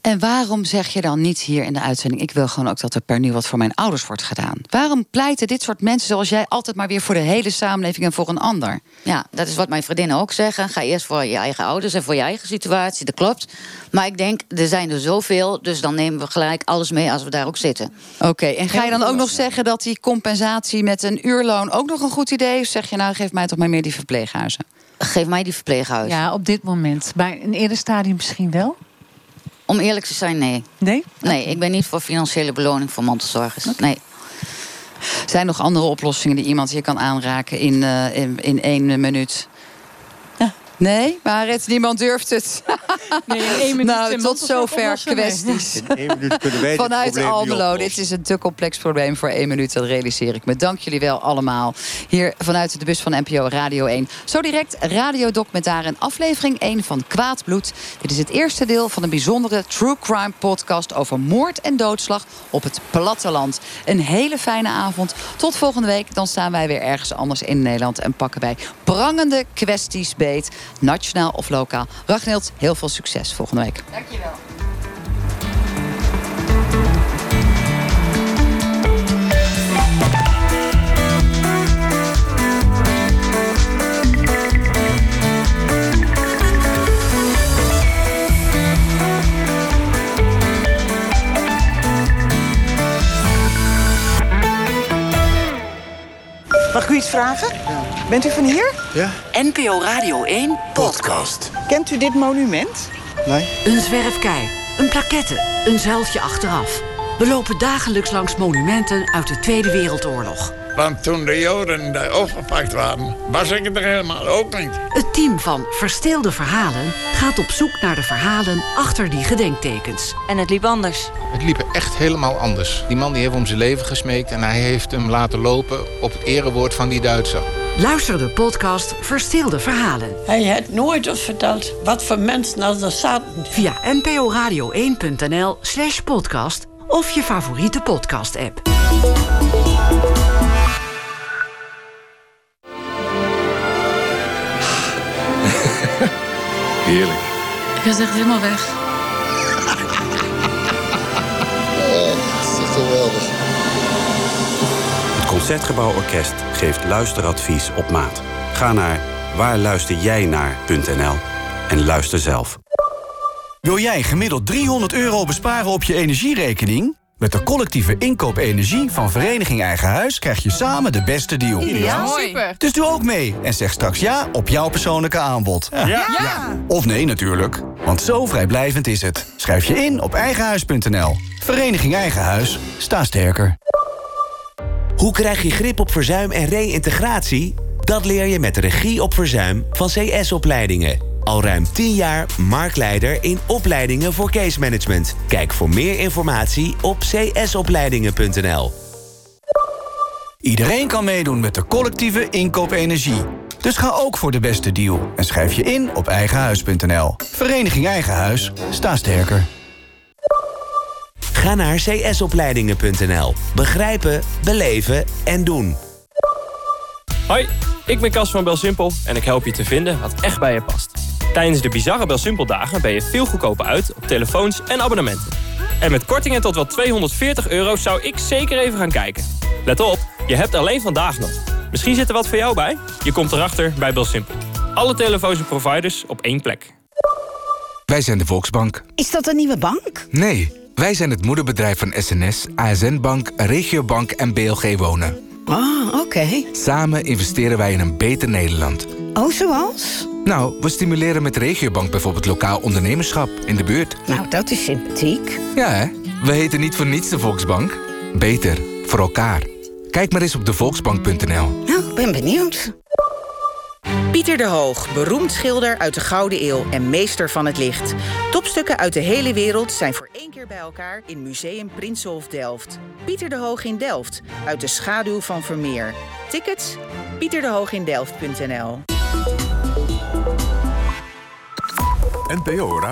B: En waarom zeg je dan niet hier in de uitzending... ik wil gewoon ook dat er per nu wat voor mijn ouders wordt gedaan? Waarom pleiten dit soort mensen zoals jij altijd maar weer... voor de hele samenleving en voor een ander?
F: Ja, dat is wat mijn vriendinnen ook zeggen. Ga eerst voor je eigen ouders en voor je eigen situatie. Dat klopt. Maar ik denk, er zijn er zoveel. Dus dan nemen we gelijk alles mee als we daar ook zitten.
B: Oké, en ga je dan ook nog zeggen dat die compensatie met een uurloon... ook nog een goed idee is? Zeg je nou, geef mij toch maar meer die verpleeghuizen?
F: Geef mij die verpleeghuizen.
H: ja, op dit moment. Bij een eerder stadium misschien wel.
F: Om eerlijk te zijn, nee.
H: Nee?
F: Nee, ik ben niet voor financiële beloning voor mantelzorgers. Nee.
B: Zijn er nog andere oplossingen die iemand hier kan aanraken in, eh, in, in één minuut? Nee, maar het, niemand durft het.
D: Nee, in één minuut
B: nou,
D: een
B: tot zover kwesties.
G: In één minuut kunnen wij dit
B: Vanuit Almelo. Dit is een te complex probleem voor één minuut. Dat realiseer ik me. Dank jullie wel allemaal. Hier vanuit de bus van NPO Radio 1. Zo direct radiodocumentaar en aflevering 1 van Kwaad Bloed. Dit is het eerste deel van een bijzondere true crime podcast... over moord en doodslag op het platteland. Een hele fijne avond. Tot volgende week. Dan staan wij weer ergens anders in Nederland... en pakken wij prangende kwesties beet. Nationaal of lokaal. Ragnild, heel veel succes volgende week. Dankjewel.
I: Mag ik u iets vragen? Bent u van hier?
C: NPO Radio 1
A: Podcast.
I: Kent u dit monument?
C: Een zwerfkei, een plaquette, een zuiltje achteraf. We lopen dagelijks langs monumenten uit de Tweede Wereldoorlog.
J: Want toen de Joden daar opgepakt waren, was ik het er helemaal ook niet.
C: Het team van Versteelde Verhalen gaat op zoek naar de verhalen achter die gedenktekens.
K: En het liep anders.
L: Het liep echt helemaal anders. Die man die heeft om zijn leven gesmeekt en hij heeft hem laten lopen op het erewoord van die Duitser.
C: Luister de podcast Versteelde Verhalen.
M: Hij heeft nooit ons verteld wat voor mensen er zaten.
C: Via nporadio1.nl slash podcast of je favoriete podcast-app.
A: Heerlijk.
D: Ik was echt helemaal weg.
N: Het Concertgebouworkest geeft luisteradvies op maat. Ga naar waarluisterjijnaar.nl en luister zelf.
O: Wil jij gemiddeld 300 euro besparen op je energierekening? Met de collectieve inkoop energie van Vereniging Eigen Huis... krijg je samen de beste deal.
P: Ideaal. Super.
O: Dus doe ook mee en zeg straks ja op jouw persoonlijke aanbod.
P: Ja.
O: Of nee natuurlijk, want zo vrijblijvend is het. Schrijf je in op eigenhuis.nl. Vereniging Eigen Huis, sta sterker.
Q: Hoe krijg je grip op verzuim en reïntegratie? Dat leer je met de regie op verzuim van CS-opleidingen. Al ruim 10 jaar marktleider in opleidingen voor case management. Kijk voor meer informatie op csopleidingen.nl.
O: Iedereen kan meedoen met de collectieve inkoop energie. Dus ga ook voor de beste deal en schrijf je in op eigenhuis.nl. Vereniging Eigen Huis, sta sterker.
Q: Ga naar csopleidingen.nl. Begrijpen, beleven en doen.
R: Hoi, ik ben Cas van BelSimpel en ik help je te vinden wat echt bij je past. Tijdens de bizarre BelSimpel dagen ben je veel goedkoper uit op telefoons en abonnementen. En met kortingen tot wel 240 euro zou ik zeker even gaan kijken. Let op, je hebt alleen vandaag nog. Misschien zit er wat voor jou bij? Je komt erachter bij BelSimpel. Alle telefoons en providers op één plek.
S: Wij zijn de Volksbank.
T: Is dat een nieuwe bank?
S: Nee, wij zijn het moederbedrijf van SNS, ASN Bank, Regiobank en BLG Wonen.
T: Ah, oké.
S: Samen investeren wij in een beter Nederland.
T: Oh, zoals?
S: Nou, we stimuleren met Regiobank bijvoorbeeld lokaal ondernemerschap in de buurt.
T: Nou, dat is sympathiek.
S: Ja, hè? We heten niet voor niets de Volksbank. Beter, voor elkaar. Kijk maar eens op devolksbank.nl.
T: Nou, ik ben benieuwd.
U: Pieter de Hoog, beroemd schilder uit de Gouden Eeuw en meester van het licht. Topstukken uit de hele wereld zijn voor één keer bij elkaar in Museum Prinsenhof Delft. Pieter de Hoog in Delft, uit de schaduw van Vermeer. Tickets? pieterdehoogin.delft.nl
A: NPO